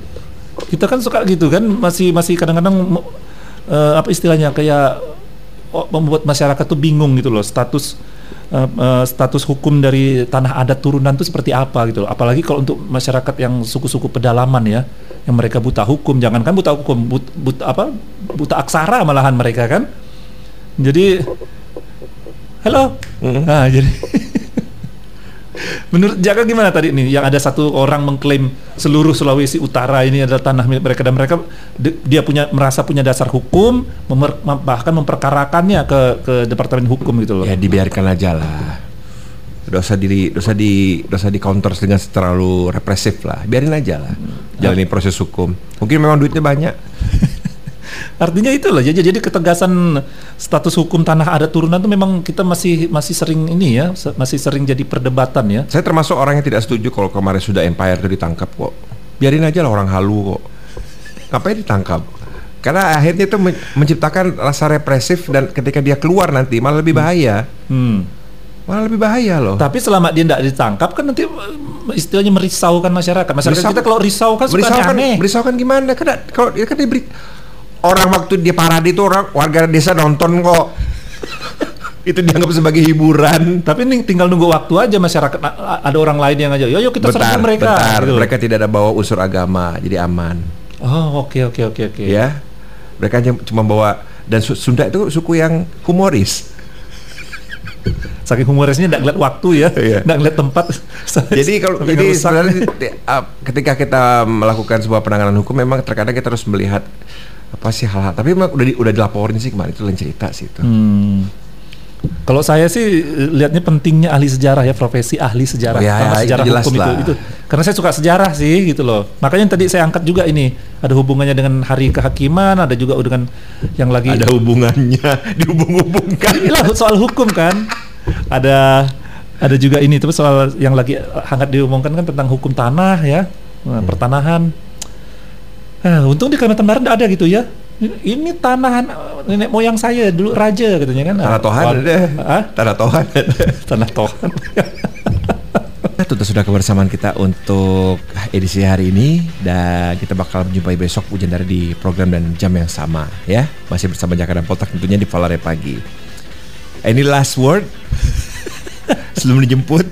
[SPEAKER 2] Kita kan suka gitu kan masih masih kadang-kadang uh, apa istilahnya kayak oh, membuat masyarakat tuh bingung gitu loh status uh, uh, status hukum dari tanah adat turunan itu seperti apa gitu loh. Apalagi kalau untuk masyarakat yang suku-suku pedalaman ya, yang mereka buta hukum, jangankan buta hukum, but, but- apa buta aksara malahan mereka kan. Jadi halo. Nah, jadi Menurut Jaka gimana tadi nih yang ada satu orang mengklaim seluruh Sulawesi Utara ini adalah tanah milik mereka dan mereka dia punya merasa punya dasar hukum memer- mem- bahkan memperkarakannya ke ke Departemen Hukum gitu loh.
[SPEAKER 1] Ya dibiarkan aja lah. Dosa diri, dosa di, dosa di counter dengan terlalu represif lah. Biarin aja lah. Jalani proses hukum. Mungkin memang duitnya banyak.
[SPEAKER 2] Artinya itu loh. Jadi jadi ketegasan status hukum tanah adat turunan itu memang kita masih masih sering ini ya, masih sering jadi perdebatan ya.
[SPEAKER 1] Saya termasuk orang yang tidak setuju kalau kemarin sudah Empire itu ditangkap kok. Biarin aja lah orang halu kok. Ngapain ditangkap? Karena akhirnya itu men- menciptakan rasa represif dan ketika dia keluar nanti malah lebih bahaya.
[SPEAKER 2] Hmm.
[SPEAKER 1] Malah lebih bahaya loh.
[SPEAKER 2] Tapi selama dia tidak ditangkap kan nanti eh, istilahnya merisaukan masyarakat. Masyarakat
[SPEAKER 1] Berisau-
[SPEAKER 2] kita kalau risau kan suka
[SPEAKER 1] kan,
[SPEAKER 2] aneh.
[SPEAKER 1] kan gimana? Kan kalau dia kan diberi orang waktu dia parade itu orang warga desa nonton kok. itu dianggap sebagai hiburan.
[SPEAKER 2] Tapi ini tinggal nunggu waktu aja masyarakat ada orang lain yang aja. Yo yo kita serbu mereka.
[SPEAKER 1] bentar.
[SPEAKER 2] gitu.
[SPEAKER 1] Mereka tidak ada bawa unsur agama, jadi aman.
[SPEAKER 2] Oh oke oke oke oke.
[SPEAKER 1] Ya, mereka hanya cuma bawa dan Su- Sunda itu suku yang humoris.
[SPEAKER 2] Saking humorisnya tidak ngeliat waktu ya,
[SPEAKER 1] Iya.
[SPEAKER 2] tidak ngeliat tempat.
[SPEAKER 1] Jadi kalau jadi sebenarnya uh, ketika kita melakukan sebuah penanganan hukum memang terkadang kita harus melihat apa sih hal-hal. Tapi memang udah di, udah dilaporin sih kemarin itu lain cerita sih itu.
[SPEAKER 2] Hmm. Kalau saya sih eh, lihatnya pentingnya ahli sejarah ya profesi ahli sejarah,
[SPEAKER 1] Oh, ya, ya, itu
[SPEAKER 2] sejarah
[SPEAKER 1] jelas
[SPEAKER 2] hukum
[SPEAKER 1] lah.
[SPEAKER 2] itu, itu. Karena saya suka sejarah sih gitu loh. Makanya yang tadi saya angkat juga ini ada hubungannya dengan hari kehakiman, ada juga dengan yang lagi
[SPEAKER 1] Ada hubungannya, dihubung-hubungkan.
[SPEAKER 2] Inilah soal hukum kan. Ada ada juga ini terus soal yang lagi hangat diumumkan kan tentang hukum tanah ya, Nah,
[SPEAKER 1] Hmm.
[SPEAKER 2] pertanahan. Ah, untung di Kalimantan Barat ada gitu ya. Ini, tanahan eh, nenek moyang saya dulu raja katanya kan.
[SPEAKER 1] Tanah Tohan ada.
[SPEAKER 2] Hah?
[SPEAKER 1] Tanah Tohan ada.
[SPEAKER 2] Tanah Tohan.
[SPEAKER 1] Tentu sudah kebersamaan kita untuk edisi hari ini dan kita bakal menjumpai besok hujan dari di program dan jam yang sama ya. Masih bersama Jaka dan Potak tentunya di Valare Pagi. Ini last word sebelum dijemput.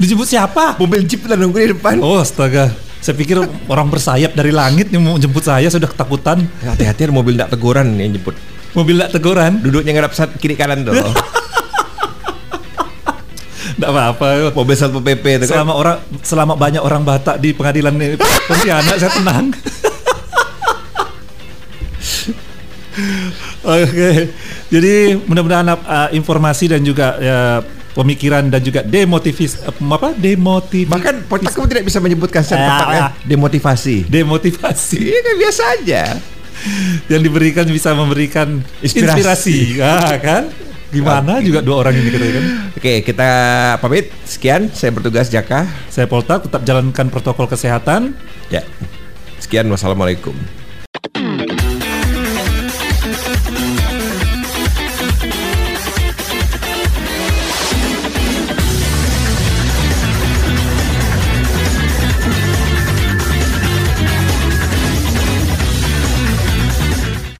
[SPEAKER 2] Dijemput siapa?
[SPEAKER 1] Mobil jeep udah nunggu di depan.
[SPEAKER 2] Oh astaga. Saya pikir orang bersayap dari langit yang mau jemput saya sudah ketakutan.
[SPEAKER 1] Hati-hati ada mobil tak teguran yang jemput.
[SPEAKER 2] Mobil tak teguran.
[SPEAKER 1] Duduknya ngadap kiri kanan tuh.
[SPEAKER 2] Enggak apa-apa.
[SPEAKER 1] mobil satpol pp itu kan.
[SPEAKER 2] selama orang selama banyak orang Batak di pengadilan ini Pontianak saya tenang. Oke. Jadi mudah-mudahan uh, informasi dan juga ya, pemikiran dan juga demotivis uh, apa demotiv
[SPEAKER 1] Bahkan Potak kamu tidak bisa menyebutkan secara
[SPEAKER 2] Ah.
[SPEAKER 1] tepat ya. Demotivasi.
[SPEAKER 2] demotivasi
[SPEAKER 1] Iya kan biasa aja.
[SPEAKER 2] yang diberikan bisa memberikan
[SPEAKER 1] Inspirasi.
[SPEAKER 2] inspirasi, Ah, kan? Gimana juga dua orang ini katanya kan?
[SPEAKER 1] Oke, kita pamit. Sekian, saya bertugas Jaka.
[SPEAKER 2] Saya Polta tetap jalankan protokol kesehatan.
[SPEAKER 1] Ya. Sekian, wassalamualaikum.